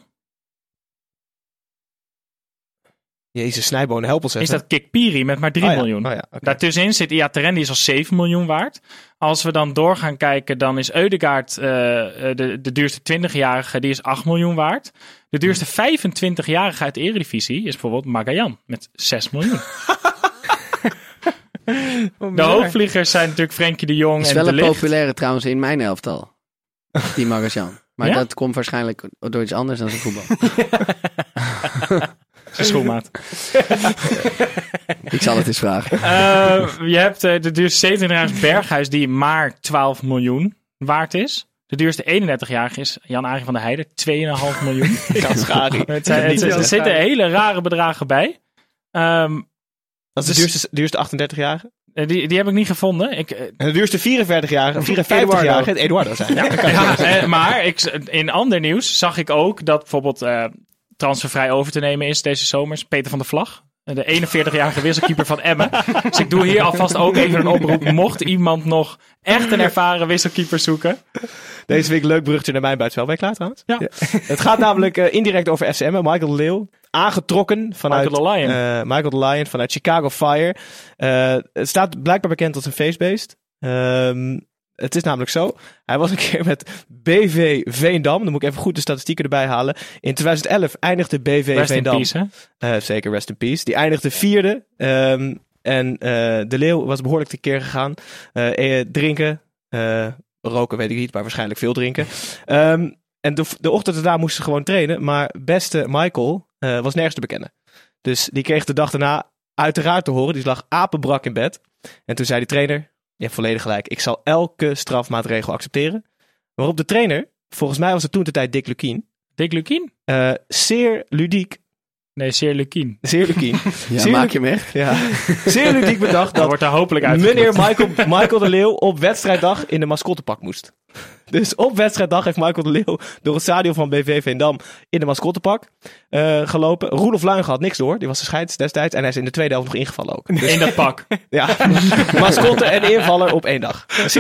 Jezus, Snijboon, help ons even. is dat Kikpiri met maar 3 Oh ja, miljoen. oh ja, oké. Daartussenin zit Iataren, die is al 7 miljoen waard. Als we dan door gaan kijken, dan is Eudegaard eh, eh, de, de duurste 20-jarige, die is 8 miljoen waard. De duurste 25-jarige uit de Eredivisie is bijvoorbeeld Magajan met 6 miljoen. De hoofdvliegers zijn natuurlijk Frenkie de Jong Is en wel De een populaire trouwens in mijn elftal. Die Magajan. Maar Ja? dat komt waarschijnlijk door iets anders dan zijn voetbal. Zijn schoenmaat. Ik zal het eens vragen. Eh, je hebt eh, de duurste 27-jarige Berghuis, die maar 12 miljoen waard is. De duurste 31-jarige is Jan-Arie van der Heijden, 2,5 miljoen. Kansgari. Het zijn, het- er zitten hele rare bedragen bij. Ehm, Dat is de duurste, duurste 38-jarige. eh, die, die heb ik niet gevonden. Ik, En de duurste 44-jarige, 54-jarige, het Eduardo zijn. Ja, dat maar ik, in ander nieuws zag ik ook dat bijvoorbeeld eh, transfervrij over te nemen is deze zomers. Peter van der Vlag. De 41-jarige wisselkeeper van Emmen. Dus ik doe hier alvast ook even een oproep. Mocht iemand nog echt een ervaren wisselkeeper zoeken. Deze week leuk bruggetje naar mijn buitenspel. Ben je klaar trouwens? Ja. Het gaat namelijk eh, indirect over FCM. Michael de Leeuw, aangetrokken vanuit... Michael the Lion. eh, Michael the Lion vanuit Chicago Fire. Eh, het staat blijkbaar bekend als een. Ehm, het is namelijk zo. Hij was een keer met BV Veendam. Dan moet ik even goed de statistieken erbij halen. In 2011 eindigde BV Rest in Veendam. peace, hè? Eh, zeker, rest in peace. Die eindigde vierde. Ehm, en eh, de Leeuw was behoorlijk tekeer gegaan. Eh, drinken, roken weet ik niet, maar waarschijnlijk veel drinken. Ehm, en de, de ochtend daarna moesten ze gewoon trainen. Maar beste Michael was nergens te bekennen. Dus die kreeg de dag daarna uiteraard te horen. Die lag apenbrak in bed. En toen zei die trainer, je hebt volledig gelijk. Ik zal elke strafmaatregel accepteren. Waarop de trainer, volgens mij was het toen de tijd Dick Lukien, Dick Lukien? eh, zeer ludiek, Nee, Seer Lukien. zeer Lukien, Ja, Zeer maak je hem echt? ja, zeer ludiek bedacht Dat dat wordt er hopelijk uit. meneer Michael, Michael de Leeuw op wedstrijddag in de mascottepak moest. Dus op wedstrijddag heeft Michael de Leeuw door het stadion van BV Veendam in de mascottepak eh, gelopen. Roelof Luigen had niks door. Die was de scheids destijds. En hij is in de tweede helft nog ingevallen ook. Dus In dat pak. ja, mascotte en invaller op één dag. Dat.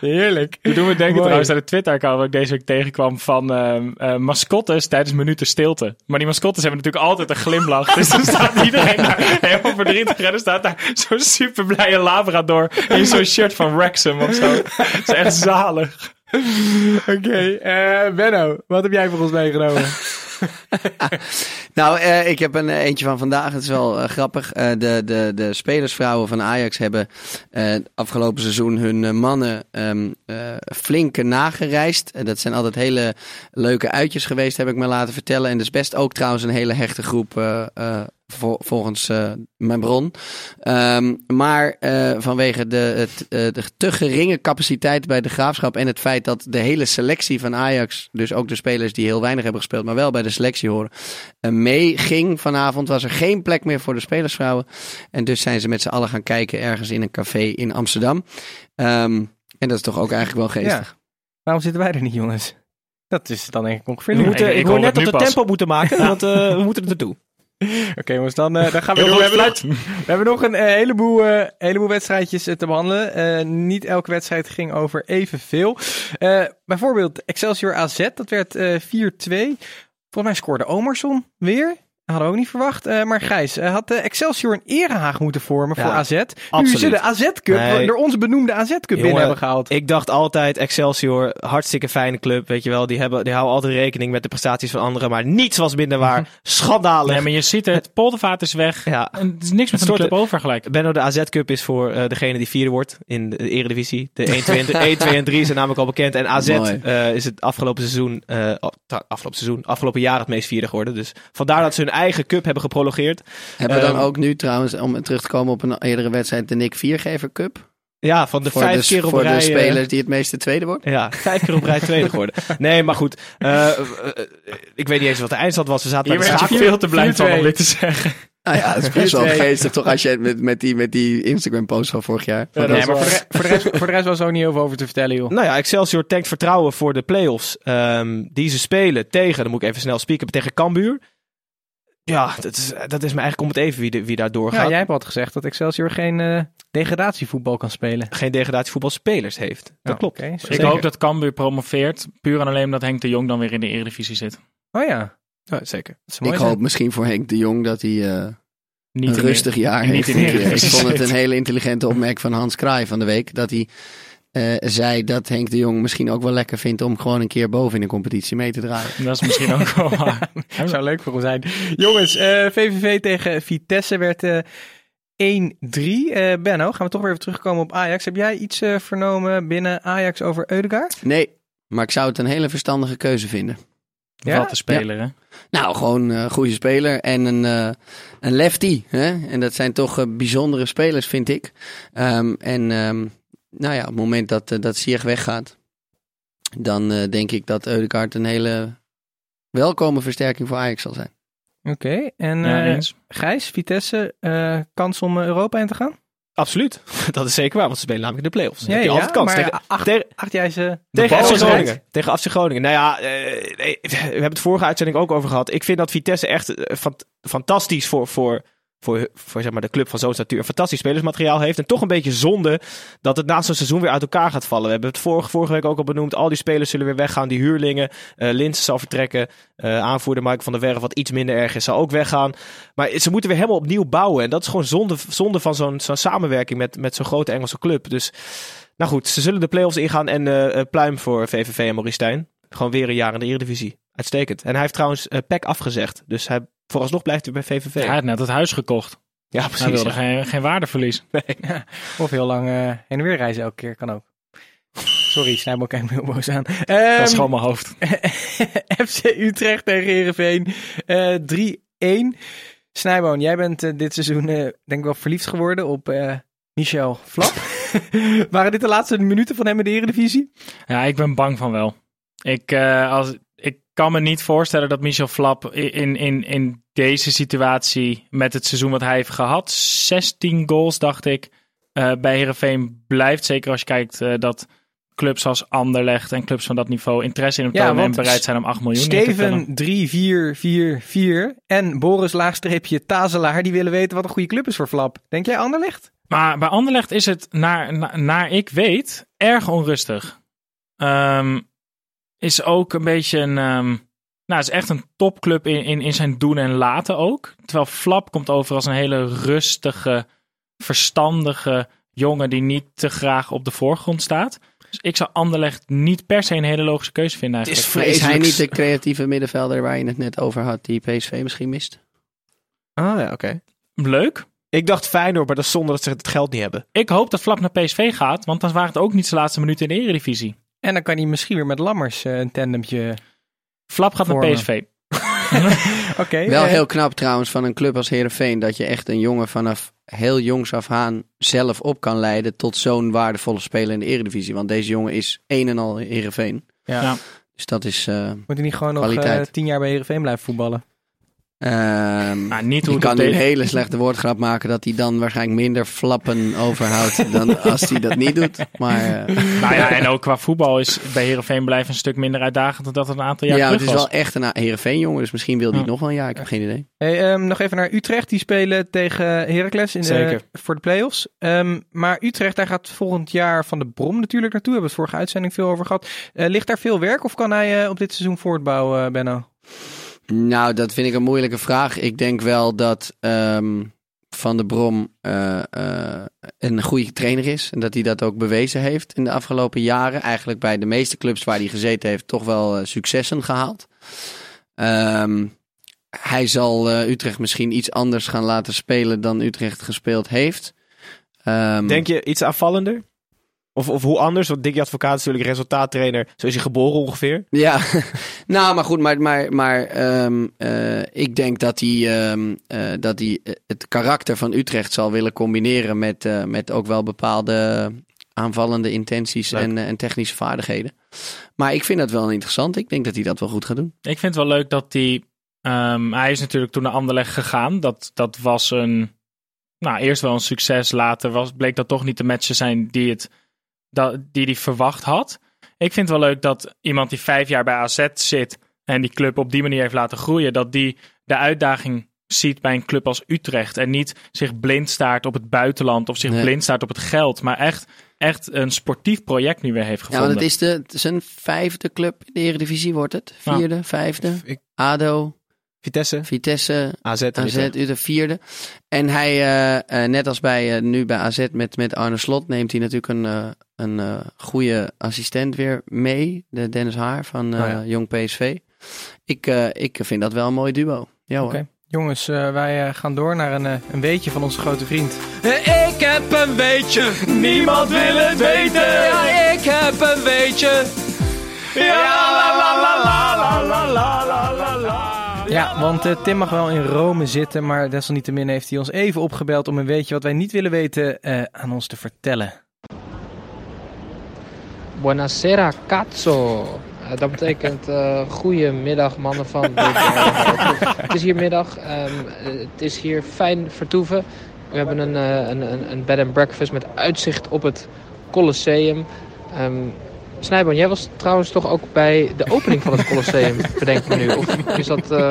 Heerlijk. Dat doen we denken Mooi. trouwens aan de Twitter-account wat ik deze week tegenkwam van ehm, eh, mascottes tijdens minuten stilte. Maar die mascottes hebben natuurlijk altijd een glimlach. dus dan staat iedereen daar helemaal verdrietig en dan staat daar zo'n super blije labrador in zo'n shirt van Wrexham of zo. Het is echt zalig. Oké, eh, Benno, wat heb jij voor ons meegenomen? Nou, eh, ik heb een eh, eentje van vandaag. Het is wel grappig. De, de, de spelersvrouwen van Ajax hebben afgelopen seizoen hun mannen eh, flink nagereisd. Dat zijn altijd hele leuke uitjes geweest, heb ik me laten vertellen. En is best ook trouwens een hele hechte groep. Vol- volgens eh, mijn bron. Ehm, maar eh, vanwege de, het, eh, de te geringe capaciteit bij de graafschap en het feit dat de hele selectie van Ajax, dus ook de spelers die heel weinig hebben gespeeld, maar wel bij de selectie horen, meeging vanavond, was er geen plek meer voor de spelersvrouwen. En dus zijn ze met z'n allen gaan kijken ergens in een café in Amsterdam. Ehm, en dat is toch ook eigenlijk wel geestig. Waarom zitten wij er niet, jongens? Dat is dan denk ik ongeveer We nu. moeten, ik- ik, ik hoor net het dat we tempo moeten maken, want eh, we moeten er naartoe. Oké, jongens, dan, eh, dan gaan we door. We hebben, fluit. we hebben nog een eh, heleboel, eh, heleboel wedstrijdjes te behandelen. Eh, niet elke wedstrijd ging over evenveel. Bijvoorbeeld Excelsior AZ, dat werd eh 4-2. Volgens mij scoorde Omerson weer. Hadden we ook niet verwacht. Eh, maar Gijs, eh, had eh, Excelsior een erehaag moeten vormen Ja, voor AZ? Nu absoluut. ze de AZ-cup, Nee. door onze benoemde AZ-cup binnen hebben gehaald. Ik dacht altijd Excelsior, hartstikke fijne club, weet je wel. Die, hebben, die houden altijd rekening met de prestaties van anderen, maar niets was minder waar. Schandalig. Nee, maar je ziet het, poldervaart is weg. Ja. En het is niks met Het de soort- club over gelijk. Benno, de AZ Cup is voor eh, degene die vierde wordt in de Eredivisie. De 1, 2, en, 1, 2 en 3 zijn namelijk al bekend. En AZ eh, is het afgelopen seizoen, afgelopen seizoen, afgelopen jaar het meest vierde geworden. Dus vandaar dat ze hun eigen cup hebben geprologeerd. Hebben we dan Ehm, ook nu trouwens, om terug te komen op een eerdere wedstrijd, de Nick Viergever Cup? Ja, van de voor vijf de, keer op voor rij. de eh, spelers die het meeste tweede wordt? Ja, vijf keer op rij tweede geworden. Nee, maar goed. eh, eh, ik weet niet eens wat de eindstand was. We zaten Hier schakel. veel te blij van om 4-2. dit te zeggen. Nou ja, dat is best wel 4-2. geestig toch als je met, met, die, met die Instagram post van vorig jaar. Ja, nee, is maar wel- voor de, re- voor, de rest, voor de rest was er ook niet heel veel over te vertellen, joh. Nou ja, Excelsior tankt vertrouwen voor de play-offs ehm, die ze spelen tegen, dan moet ik even snel spieken, tegen Cambuur. Ja, dat is, dat is me eigenlijk om het even wie, de- wie daar doorgaat. Ja, jij hebt altijd gezegd dat Excelsior geen eh, degradatievoetbal kan spelen. Geen degradatievoetbalspelers heeft. Dat Oh, klopt. Ik zeker. hoop dat Cambuur promoveert. Puur en alleen omdat Henk de Jong dan weer in de Eredivisie zit. Oh ja, Ja, zeker. Ik hoop misschien voor Henk de Jong dat hij eh, Niet een in rustig jaar niet heeft. in Ik vond het een hele intelligente opmerking van Hans Kraai van de week. Dat hij eh, zei dat Henk de Jong misschien ook wel lekker vindt om gewoon een keer boven in de competitie mee te draaien. Dat is misschien ook wel waar. Dat zou leuk voor hem zijn. Jongens, eh, VVV tegen Vitesse werd eh 1-3. Eh, Benno, gaan we toch weer even terugkomen op Ajax. Heb jij iets eh, vernomen binnen Ajax over Eudegaard? Nee, maar ik zou het een hele verstandige keuze vinden. Ja? Wat een speler, hè? Nou, gewoon een goede speler en een, eh, een lefty. Hè? En dat zijn toch eh, bijzondere spelers, vind ik. Ehm, en ehm, nou ja, op het moment dat, eh, dat Sieg weggaat, dan eh, denk ik dat Eudegaard een hele welkome versterking voor Ajax zal zijn. Oké, en Ja, eh. Gijs, Vitesse, eh, kans om Europa in te gaan? Absoluut. Dat is zeker waar, want ze spelen namelijk in de play-offs. Heb je ja, altijd kans. maar Tegen, acht, jij ze... tegen FC Groningen. Tegen FC Groningen. Nou ja, eh, we hebben het vorige uitzending ook over gehad. Ik vind dat Vitesse echt fant- fantastisch voor, voor, voor, voor zeg maar, de club van zo'n statuur. Fantastisch spelersmateriaal heeft. En toch een beetje zonde dat het na zo'n seizoen weer uit elkaar gaat vallen. We hebben het vorige, vorige week ook al benoemd. Al die spelers zullen weer weggaan. Die huurlingen. Linsen zal vertrekken. eh, aanvoerder Mike van der Werf, wat iets minder erg is, zal ook weggaan. Maar ze moeten weer helemaal opnieuw bouwen. En dat is gewoon zonde, zonde van zo'n zo'n samenwerking met, met zo'n grote Engelse club. Dus nou goed, ze zullen de play-offs ingaan. En eh, pluim voor VVV en Maurice. Gewoon weer een jaar in de Eredivisie. Uitstekend. En hij heeft trouwens eh PEC afgezegd. Dus hij, vooralsnog blijft hij bij VVV. Hij had net het huis gekocht. Ja, Hij precies. wilde ja. geen, geen waardeverlies. Of heel lang eh, heen en weer reizen elke keer, kan ook. Sorry, Snijboom kijkt me heel boos aan. Dat Ehm, is gewoon mijn hoofd. FC Utrecht tegen Heerenveen. eh 3-1. Snijboon, jij bent dit seizoen eh, denk ik wel verliefd geworden op eh, Michel Flap. Waren dit de laatste minuten van hem in de Eredivisie? Ja, ik ben bang van wel. Ik, eh, als, ik kan me niet voorstellen dat Michel Flap in, in, in deze situatie met het seizoen wat hij heeft gehad, 16 goals dacht ik, eh, bij Herenveen blijft. Zeker als je kijkt eh, dat clubs als Anderlecht en clubs van dat niveau interesse in hem Ja, tonen en bereid zijn om 8 miljoen neer te tellen. Steven 3444 en Boris laagstreepje Tazelaar, die willen weten wat een goede club is voor Flap. Denk jij Anderlecht? Maar bij Anderlecht is het, naar, naar, naar ik weet, erg onrustig. Ehm, is ook een beetje een... ehm, nou, het is echt een topclub in, in, in zijn doen en laten ook. Terwijl Flap komt over als een hele rustige, verstandige jongen die niet te graag op de voorgrond staat. Dus ik zou Anderlecht niet per se een hele logische keuze vinden Het is eigenlijk. Is hij niet de creatieve middenvelder waar je het net over had, die PSV misschien mist? Ah ja, oké. Leuk. Ik dacht Feyenoord, maar dat is zonder dat ze het geld niet hebben. Ik hoop dat Flap naar PSV gaat, want dan waren het ook niet zijn laatste minuten in de eredivisie. En dan kan hij misschien weer met Lammers eh, een tandemtje... Flap gaat naar. PSV. Oké. Wel eh, heel knap trouwens van een club als Herenveen dat je echt een jongen vanaf heel jongs af aan zelf op kan leiden tot zo'n waardevolle speler in de Eredivisie. Want deze jongen is een en al Herenveen. Ja. Ja. Dus dat is. eh Moet hij niet gewoon nog eh, tien jaar bij Heerenveen blijven voetballen? Ehm, Maar niet hoe je het kan nu een hele slechte woordgrap maken dat hij dan waarschijnlijk minder flappen overhoudt dan als hij dat niet doet. Maar eh, Nou ja, en ook qua voetbal is bij Herenveen blijven een stuk minder uitdagend dan dat het een aantal jaar ja, het terug is was. wel echt een Herenveen jongen, dus misschien wil hij het Ja. nog wel een jaar. Ik heb geen idee. Hey, ehm, nog even naar Utrecht. Die spelen tegen Heracles in de, Zeker. voor de play-offs. Ehm, maar Utrecht, daar gaat volgend jaar Van de Brom natuurlijk naartoe. Hebben we het vorige uitzending veel over gehad. Eh, ligt daar veel werk of kan hij eh, op dit seizoen voortbouwen, eh, Benno? Nou, dat vind ik een moeilijke vraag. Ik denk wel dat ehm, Van der Brom eh, eh, een goede trainer is. En dat hij dat ook bewezen heeft in de afgelopen jaren. Eigenlijk bij de meeste clubs waar hij gezeten heeft toch wel eh, successen gehaald. Ehm, hij zal Utrecht misschien iets anders gaan laten spelen dan Utrecht gespeeld heeft. Ehm, Denk je iets aanvallender? Of, of hoe anders? Want Dickie Advocaat is natuurlijk resultaattrainer. Zo is hij geboren ongeveer. Ja, nou, maar goed, maar, maar, maar ehm, eh, ik denk dat hij, ehm, eh, dat hij eh, het karakter van Utrecht zal willen combineren met, eh, met ook wel bepaalde aanvallende intenties Leuk. en, en technische vaardigheden. Maar ik vind dat wel interessant. Ik denk dat hij dat wel goed gaat doen. Ik vind het wel leuk dat hij... ehm, hij is natuurlijk toen naar Anderlecht gegaan. Dat, dat was een... Nou, eerst wel een succes. Later was, bleek dat toch niet de match te zijn die, het, dat, die hij verwacht had. Ik vind het wel leuk dat iemand die vijf jaar bij AZ zit... en die club op die manier heeft laten groeien... dat die de uitdaging ziet bij een club als Utrecht... en niet zich blind staart op het buitenland... of zich Nee. blind staart op het geld... maar echt, echt een sportief project nu weer heeft Ja, gevonden. want het is, de, het is een vijfde club in de Eredivisie, wordt het? Ja. Vierde, vijfde? Ik- ADO, Vitesse, Vitesse, AZ. AZ, Utrecht. Utrecht vierde. En hij, eh, eh, net als bij eh, nu bij AZ met, met Arne Slot, neemt hij natuurlijk een, eh, een eh, goede assistent weer mee. De Dennis Haar van eh, Oh ja. Jong PSV. Ik, eh, ik vind dat wel een mooi duo. Ja hoor. Oké. Jongens, eh, wij eh, gaan door naar een, eh, een weetje van onze grote vriend. Ik heb een weetje, niemand wil het weten. Ja, ik heb een weetje. Ja, la la la la la la la la la la. Ja, want eh, Tim mag wel in Rome zitten, maar desalniettemin heeft hij ons even opgebeld om een weetje wat wij niet willen weten eh, aan ons te vertellen. Buonasera, cazzo. Eh, dat betekent goedemiddag, mannen van. Het is hier middag. ehm, eh, het is hier fijn vertoeven. We hebben een, een, een, bed and breakfast met uitzicht op het Colosseum. Ehm Snijboon, jij was trouwens toch ook bij de opening van het Colosseum, bedenk ik me nu. Of is dat eh,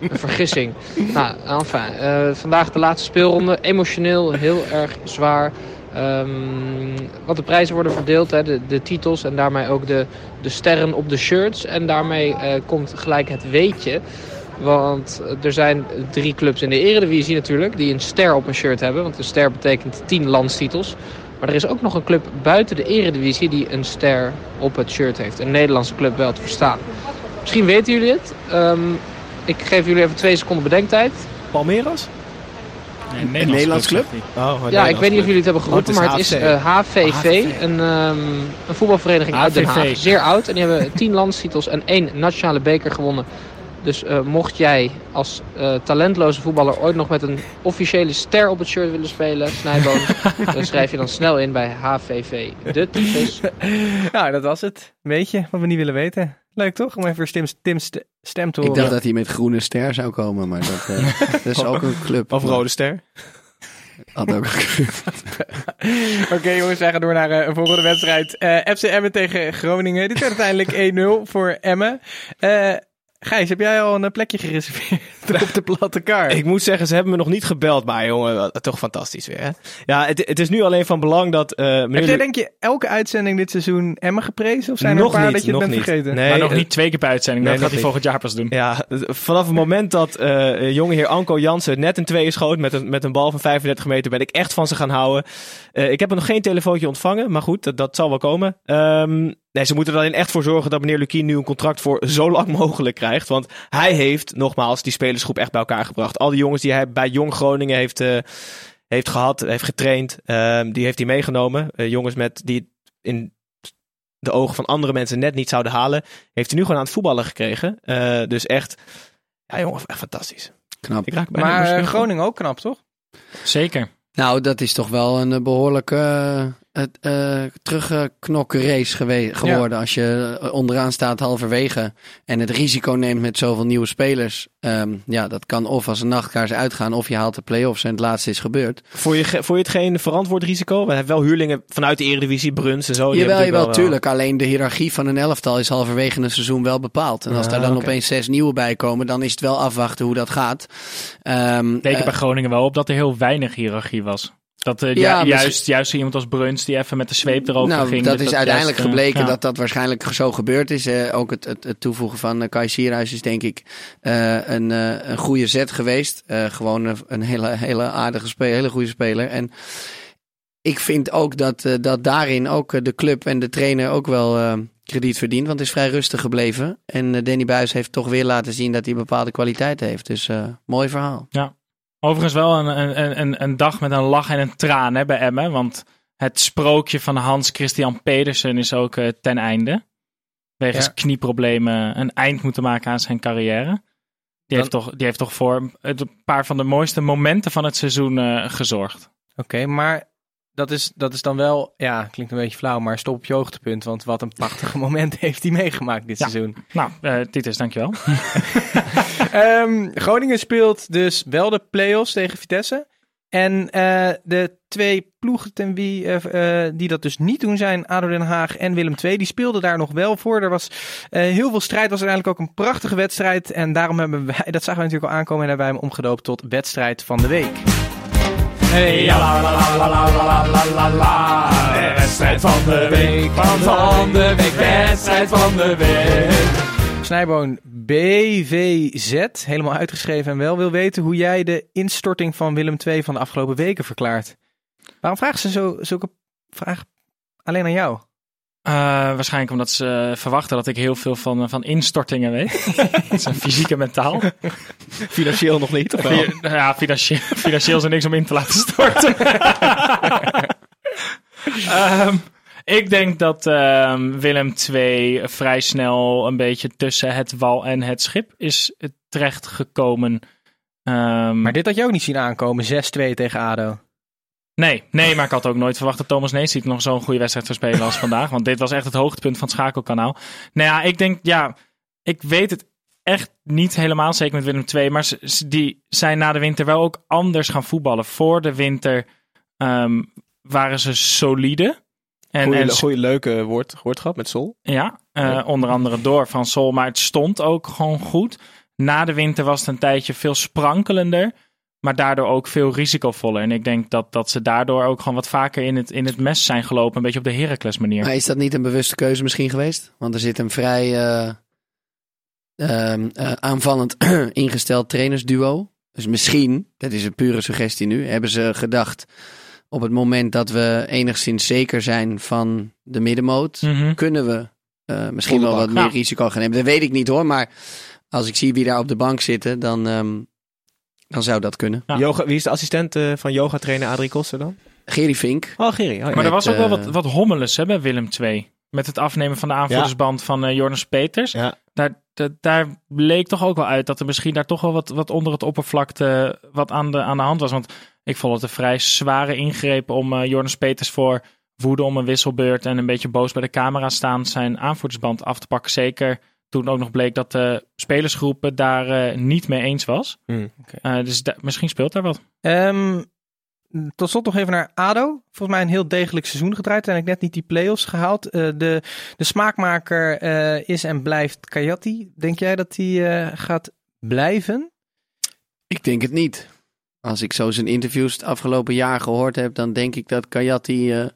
een vergissing? Nou, enfin, eh, vandaag de laatste speelronde. Emotioneel heel erg zwaar. Ehm, wat de prijzen worden verdeeld, hè, de, de titels en daarmee ook de, de sterren op de shirts. En daarmee eh, komt gelijk het weetje. Want er zijn drie clubs in de eredivisie natuurlijk die een ster op een shirt hebben. Want een ster betekent 10 landstitels. Maar er is ook nog een club buiten de eredivisie die een ster op het shirt heeft. Een Nederlandse club wel te verstaan. Misschien weten jullie het. Ehm, ik geef jullie even twee seconden bedenktijd. Palmeiras? Nee, een Een Nederlands club? Oh, Ja, ik weet niet of jullie het hebben geroepen, Oh, het maar het is HFC. eh, HVV, een, ehm, een voetbalvereniging uit Den HVV. Haag. Zeer oud. En die hebben tien landstitels en één nationale beker gewonnen. Dus eh, mocht jij als eh, talentloze voetballer ooit nog met een officiële ster op het shirt willen spelen, Snijboon, dan schrijf je dan snel in bij HVV. De tyfus. Nou, dat was het. Weet je wat we niet willen weten? Leuk toch? Om even Tim's, Tim's st- stem te Ik horen. dacht dat hij met groene ster zou komen, maar dat, eh, dat is ook een club. Of Rode Ster. Had ook Oké jongens, wij gaan door naar eh, een volgende wedstrijd. Eh, FC Emmen tegen Groningen. Dit werd uiteindelijk 1-0 voor Emmen. Eh Gijs, heb jij al een plekje gereserveerd op de platte kar? Ik moet zeggen, ze hebben me nog niet gebeld, maar jongen, wat- toch fantastisch weer. Hè? Ja, het, het is nu alleen van belang dat... eh meneer Heb jij denk je elke uitzending dit seizoen Emmen geprezen? Of zijn er Nog een paar niet, dat je het nog bent niet. vergeten? Nee, maar nog eh, niet twee keer per uitzending. nee, dat gaat nog hij niet. volgend jaar pas doen. Ja, vanaf het moment dat eh jonge heer Anko Jansen net een tweeën schoot met een, met een bal van 35 meter, ben ik echt van ze gaan houden. Eh, ik heb er nog geen telefoontje ontvangen, maar goed, dat, dat zal wel komen. Ehm, nee, ze moeten er alleen echt voor zorgen dat meneer Lukien nu een contract voor zo lang mogelijk krijgt. Want hij heeft, nogmaals, die spelersgroep echt bij elkaar gebracht. Al die jongens die hij bij Jong Groningen heeft, eh, heeft gehad, heeft getraind, ehm, die heeft hij meegenomen. Eh, jongens met die het in de ogen van andere mensen net niet zouden halen, heeft hij nu gewoon aan het voetballen gekregen. Eh, dus echt, ja jongen, echt fantastisch. knap. Ik raak bijna Maar. Groningen ook knap, toch? Zeker. Nou, dat is toch wel een eh, behoorlijke eh, het, eh, teruggeknokken race gewe- geworden. Als je eh, onderaan staat halverwege en het risico neemt met zoveel nieuwe spelers. Ehm, ja, dat kan of als een nachtkaars uitgaan of je haalt de play-offs en het laatste is gebeurd. Vond je, vond je het geen verantwoord risico? We hebben wel huurlingen vanuit de Eredivisie, Bruns en zo. jawel, jawel, natuurlijk wel- tuurlijk. Alleen de hiërarchie van een elftal is halverwege een seizoen wel bepaald. En als Ah, daar dan opeens zes nieuwe bij komen, dan is het wel afwachten hoe dat gaat. Ehm, Teken eh, bij Groningen wel op dat er heel weinig hiërarchie was. Dat eh, Ja, ju- juist, juist iemand als Bruns die even met de zweep erover nou, ging. dat is uiteindelijk eh, gebleken ja. dat dat waarschijnlijk zo gebeurd is. Eh, ook het, het, het toevoegen van uh, Kai Sierhuis is denk ik een, een goede zet geweest. Gewoon een, een hele, hele aardige speler, hele goede speler. En ik vind ook dat, dat daarin ook de club en de trainer ook wel krediet verdient. Want het is vrij rustig gebleven. En Danny Buis heeft toch weer laten zien dat hij bepaalde kwaliteiten heeft. Dus mooi verhaal. Overigens wel een, een, een, een dag met een lach en een traan hè, bij Emmen. Want het sprookje van Hans Christian Pedersen is ook eh, ten einde. Wegens Ja. knieproblemen een eind moeten maken aan zijn carrière. Die, Dan- heeft, toch, die heeft toch voor het- een paar van de mooiste momenten van het seizoen eh, gezorgd. Oké, maar dat is, dat is dan wel, ja, klinkt een beetje flauw, maar stop op je hoogtepunt. Want wat een prachtige moment heeft hij meegemaakt dit Ja. seizoen. Nou, eh Titus, dankjewel. Ehm, Groningen speelt dus wel de play-offs tegen Vitesse. En eh, de twee ploegen ten wie, eh, eh, die dat dus niet doen zijn, ADO Den Haag en Willem II, die speelden daar nog wel voor. Er was heel veel strijd, was uiteindelijk ook een prachtige wedstrijd. En daarom hebben wij, dat zagen we natuurlijk al aankomen, en hebben wij hem omgedoopt tot wedstrijd van de week. Hey, la, la, la, de wedstrijd van de week, van, van de week, wedstrijd van de week. Snijboon, BVZ, helemaal uitgeschreven en wel, wil weten hoe jij de instorting van Willem II van de afgelopen weken verklaart. Waarom vragen ze zo, zulke vragen alleen aan jou? Eh, waarschijnlijk omdat ze eh, verwachten dat ik heel veel van, eh, van instortingen weet. dat is een fysiek en mentaal. Financieel nog niet, of wel? Fi- ja, financieel, financieel is er niks om in te laten storten. Ehm, ik denk dat ehm, Willem II vrij snel een beetje tussen het wal en het schip is terechtgekomen. Ehm, Maar dit had je ook niet zien aankomen, 6-2 tegen ADO. Nee, nee, maar ik had ook nooit verwacht dat Thomas Neesiet nog zo'n goede wedstrijd zou spelen als vandaag. Want dit was echt het hoogtepunt van het schakelkanaal. Nou ja, ik denk, ja, ik weet het echt niet helemaal zeker met Willem II. Maar ze- die zijn na de winter wel ook anders gaan voetballen. Voor de winter ehm, waren ze solide. En, Goeie, en goeie leuke woord, woordgrap met Sol. ja, eh, Ja. onder andere door Van Sol, maar het stond ook gewoon goed. Na de winter was het een tijdje veel sprankelender, maar daardoor ook veel risicovoller. En ik denk dat, dat ze daardoor ook gewoon wat vaker in het, in het mes zijn gelopen, een beetje op de Heracles manier. Maar is dat niet een bewuste keuze misschien geweest? Want er zit een vrij eh, ehm, eh, aanvallend ingesteld trainersduo. Dus misschien, dat is een pure suggestie nu, hebben ze gedacht op het moment dat we enigszins zeker zijn van de middenmoot, Mhm. kunnen we eh, misschien wel wat meer Ja. risico gaan nemen. Dat weet ik niet hoor, maar als ik zie wie daar op de bank zitten, dan, ehm, dan zou dat kunnen. Ja. Yoga, wie is de assistent eh, van yoga-trainer Adrie Koster dan? Gerry Fink. Oh, Gerry. Oh, ja. Maar er was ook wel eh, wat, wat hommeles hè, bij Willem II. Met het afnemen van de aanvoerdersband van Jonas Peters. Ja. Daar, daar, daar bleek toch ook wel uit dat er misschien daar toch wel wat, wat onder het oppervlakte wat aan de, aan de hand was. Want ik vond het een vrij zware ingreep om eh Jonas Peters voor woede om een wisselbeurt en een beetje boos bij de camera staan zijn aanvoerdersband af te pakken. Zeker toen ook nog bleek dat de spelersgroep daar eh, niet mee eens was. Hmm, Eh, dus da- misschien speelt daar wat. Ehm, tot slot nog even naar ADO. Volgens mij een heel degelijk seizoen gedraaid. En ik net niet die play-offs gehaald. Eh, de, de smaakmaker eh, is en blijft Kayati. Denk jij dat die eh, gaat blijven? Ik denk het niet. Als ik zo zijn interviews het afgelopen jaar gehoord heb, dan denk ik dat Kayati eh,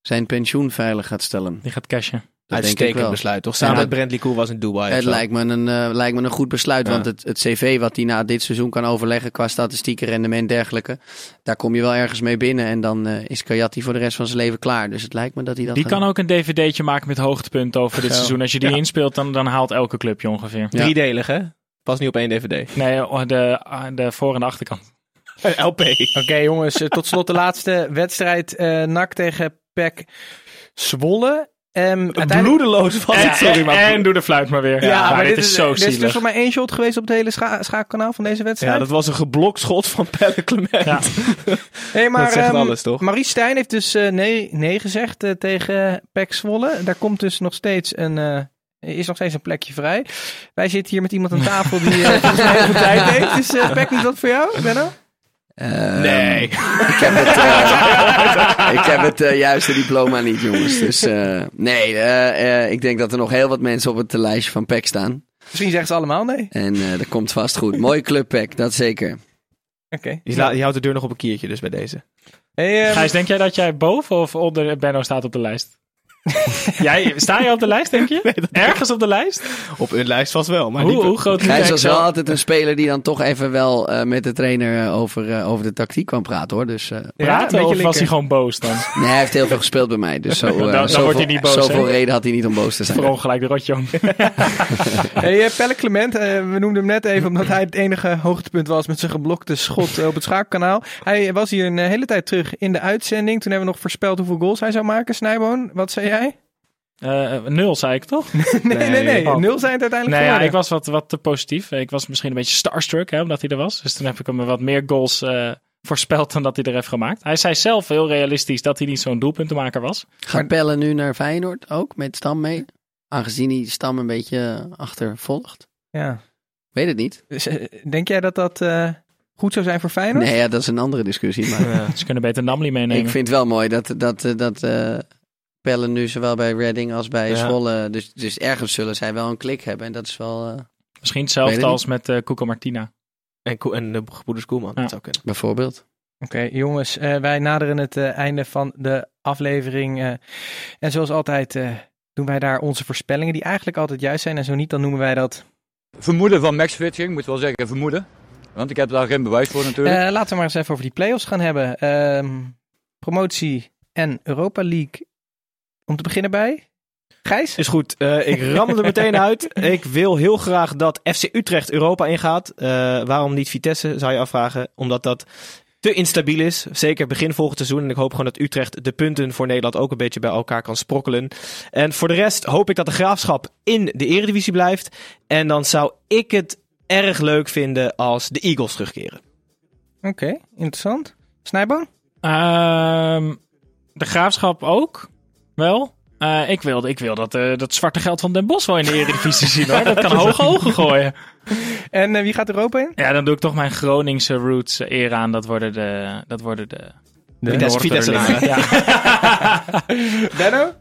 zijn pensioen veilig gaat stellen. Die gaat cashen. Dat denk ik Uitstekend besluit, toch? Samen Ja, met Brentley Kool was in Dubai. Het lijkt me, een, eh, lijkt me een goed besluit, Ja. want het, het cv wat hij na dit seizoen kan overleggen qua statistieken, rendement en dergelijke, daar kom je wel ergens mee binnen en dan eh, is Kayati voor de rest van zijn leven klaar. Dus het lijkt me dat hij dat Die gaat kan ook een dvd'tje maken met hoogtepunten over dit Zo. seizoen. Als je die Ja. inspeelt, dan, dan haalt elke club je ongeveer. Ja. Driedelig, hè? Pas niet op één DVD. Nee, oh, de, ah, de voor- en de achterkant. LP. Oké jongens, eh, tot slot de laatste wedstrijd. eh NAC tegen PEC Zwolle. Ehm, uiteindelijk- Bloedeloos was het, sorry, en, maar... en doe de fluit maar weer. Ja, maar dit is zo Er is dus zielig. nog maar één shot geweest op het hele scha schaakkanaal van deze wedstrijd. Ja, dat was een geblokt schot van Pelle Clement. Ja. hey, maar, dat zegt ehm, alles, toch? Maurice Stijn heeft dus eh, nee, nee gezegd eh, tegen PEC Zwolle. Daar komt dus nog steeds een... eh, is nog steeds een plekje vrij. Wij zitten hier met iemand aan tafel die eh, volgens mij heel veel tijd heeft. Dus eh Pek, niet wat voor jou, Benno? Ehm, Nee. Ik heb het, eh, ik heb het eh, juiste diploma niet, jongens. Dus eh, nee, eh, eh, ik denk dat er nog heel wat mensen op het lijstje van PEC staan. Misschien zeggen ze allemaal nee. En eh, dat komt vast goed. Mooie club PEC, dat zeker. Oké. Je houdt de deur nog op een kiertje dus bij deze. Hey, ehm, Gijs, denk jij dat jij boven of onder Benno staat op de lijst? jij, sta je op de lijst, denk je? Ergens op de lijst? Op een lijst vast wel, maar Hoe, niet... hoe groot is Hij was wel altijd een speler die dan toch even wel eh, met de trainer eh, over, eh, over de tactiek kwam praten, hoor. Dus eh, ja, een praten beetje of was hij gewoon boos dan? nee, hij heeft heel veel gespeeld bij mij. Dus zo, eh, Dan- dan zoveel, wordt hij niet boos, zoveel reden had hij niet om boos te zijn. Voor ongelijk de rotjong. Hey, Pelle Clement, we noemden hem net even omdat hij het enige hoogtepunt was met zijn geblokte schot op het schaakkanaal. Hij was hier een hele tijd terug in de uitzending. Toen hebben we nog voorspeld hoeveel goals hij zou maken. Snijboon, wat zei jij? Eh, nul, zei ik toch? Nee, nee, nee. Nul zijn het uiteindelijk Nee, ja, ik was wat, wat te positief. Ik was misschien een beetje starstruck, hè, omdat hij er was. Dus toen heb ik hem wat meer goals eh, voorspeld dan dat hij er heeft gemaakt. Hij zei zelf heel realistisch dat hij niet zo'n doelpuntenmaker was. Gaat Pelle nu naar Feyenoord ook met Stam mee? Aangezien hij Stam een beetje achtervolgt. Ja. Weet het niet. Dus, eh, denk jij dat dat eh, goed zou zijn voor Feyenoord? Nee, ja, dat is een andere discussie. Maar Ze kunnen beter Namli meenemen. ik vind het wel mooi dat, dat, dat eh, Pelle nu zowel bij Reading als bij Ja. Zwolle... Dus, dus ergens zullen zij wel een klik hebben. En dat is wel eh, Misschien hetzelfde het als met eh Cuco Martina. En, en de gebroeders Koelman, Ja. dat zou kunnen. bijvoorbeeld. Oké, jongens, eh, wij naderen het eh, einde van de aflevering. eh, en zoals altijd eh, doen wij daar onze voorspellingen, die eigenlijk altijd juist zijn. En zo niet, dan noemen wij dat. Vermoeden van matchfitting, moet wel zeggen vermoeden. Want ik heb daar geen bewijs voor natuurlijk. Eh, laten we maar eens even over die play-offs gaan hebben. Ehm, promotie en Europa League. Om te beginnen bij. Gijs? Is goed, eh, ik ram er meteen uit. Ik wil heel graag dat FC Utrecht Europa ingaat. Eh, waarom niet Vitesse, zou je afvragen. Omdat dat te instabiel is. Zeker begin volgend seizoen. En ik hoop gewoon dat Utrecht de punten voor Nederland ook een beetje bij elkaar kan sprokkelen. En voor de rest hoop ik dat de graafschap in de eredivisie blijft. En dan zou ik het erg leuk vinden als de Eagles terugkeren. Oké, interessant. Snijboon? Ehm, de graafschap ook. Wel. Eh, ik, wil, ik wil dat, eh, dat zwarte geld van Den Bosch wel in de Eredivisie zien hoor. Dat kan hoge ogen gooien. En eh, wie gaat Europa in? Ja, dan doe ik toch mijn Groningse roots eer aan. Dat worden de... Dat worden de, De Vitesse. Ja. Benno?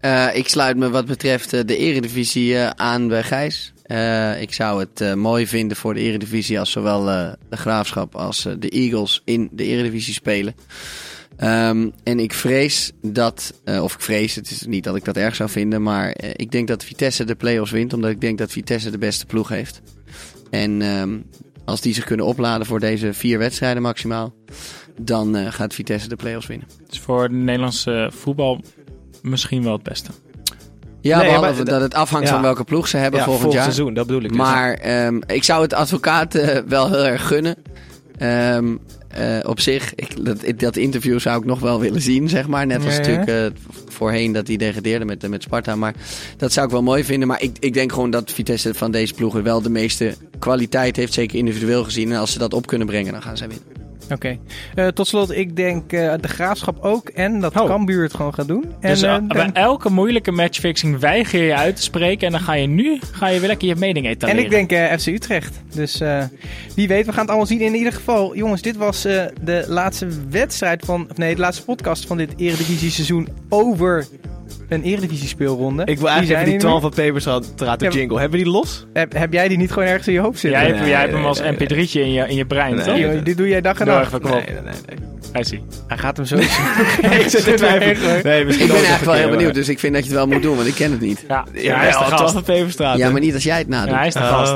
Eh, ik sluit me wat betreft de eredivisie eh, aan bij Gijs. Eh, ik zou het eh, mooi vinden voor de eredivisie als zowel eh, de Graafschap als de Eagles in de eredivisie spelen. Ehm, en ik vrees dat, eh, of ik vrees, het is niet dat ik dat erg zou vinden, maar eh, ik denk dat Vitesse de play-offs wint, omdat ik denk dat Vitesse de beste ploeg heeft. En ehm, als die zich kunnen opladen voor deze vier wedstrijden maximaal, dan eh, gaat Vitesse de play-offs winnen. Dus voor de Nederlandse voetbal misschien wel het beste. Ja, Nee, behalve maar dat het afhangt ja. van welke ploeg ze hebben Ja, volgend volgend jaar. seizoen, dat bedoel ik dus. Maar ehm, ik zou het advocaat wel heel erg gunnen. Ehm, eh, op zich, ik, dat, dat interview zou ik nog wel willen zien, zeg maar. Net als Ja, ja. natuurlijk eh, voorheen dat hij degradeerde met, met Sparta. Maar dat zou ik wel mooi vinden. Maar ik, ik denk gewoon dat Vitesse van deze ploegen wel de meeste kwaliteit heeft. Zeker individueel gezien. En als ze dat op kunnen brengen, dan gaan zij winnen. Oké. Eh, tot slot, ik denk eh, de Graafschap ook. En dat Oh. Cambuur het gewoon gaat doen. En, dus eh, dan- bij elke moeilijke matchfixing weiger je uit te spreken. En dan ga je nu ga je weer lekker je mening en etaleren. ik denk FC Utrecht. Dus wie weet, we gaan het allemaal zien. In ieder geval, jongens, dit was de laatste wedstrijd van... Of nee, de laatste podcast van dit Eredivisie seizoen over een Eredivisie speelronde. Ik wil eigenlijk die er 12 nu. van Peperstraat Ja, jingle. Hebben we die los? Heb, heb jij die niet gewoon ergens in je hoofd zitten? Jij, hebt- Nee, jij hebt hem als nee, mp3'tje in je, in je brein, Nee. toch? Dit doe jij dag en nacht. Nee, nee, nee. Hij zie. Hij gaat hem zo ik zit te twijfelen. Nee, misschien Ik ben eigenlijk wel heel benieuwd, dus ik vind dat je het wel moet doen, want ik ken het niet. Ja, hij is de Ja, 12 gast. van Peperstraat. Ja, maar niet als jij het nadoet. Ja, hij is de Oh. gast.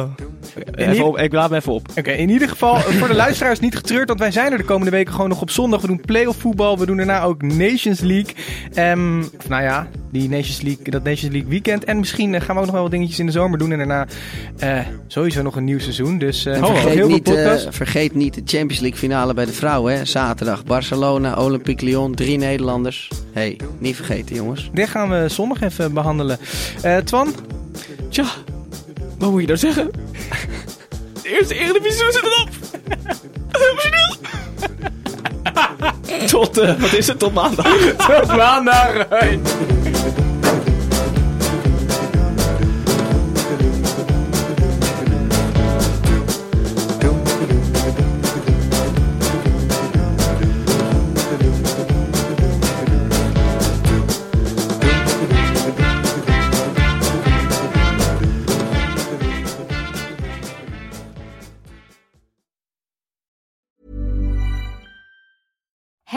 Even op, ik laat me even op. Oké, in ieder geval eh, voor de luisteraars niet getreurd, want wij zijn er de komende weken gewoon nog op zondag. We doen playoff voetbal, we doen daarna ook Nations League. Ehm, of nou ja, die Nations League, dat Nations League weekend. En misschien eh, gaan we ook nog wel wat dingetjes in de zomer doen. En daarna eh, sowieso nog een nieuw seizoen. Dus eh nog vergeet, heel veel niet, podcasts. vergeet niet de Champions League finale bij de vrouwen. Hè? Zaterdag Barcelona, Olympique Lyon, drie Nederlanders. hey, niet vergeten jongens. Dit gaan we zondag even behandelen. Eh Twan, Tja, wat moet je nou zeggen? De eerste Eredivisie zit erop. Emotioneel. Tot, eh, wat is het, tot maandag. tot maandag.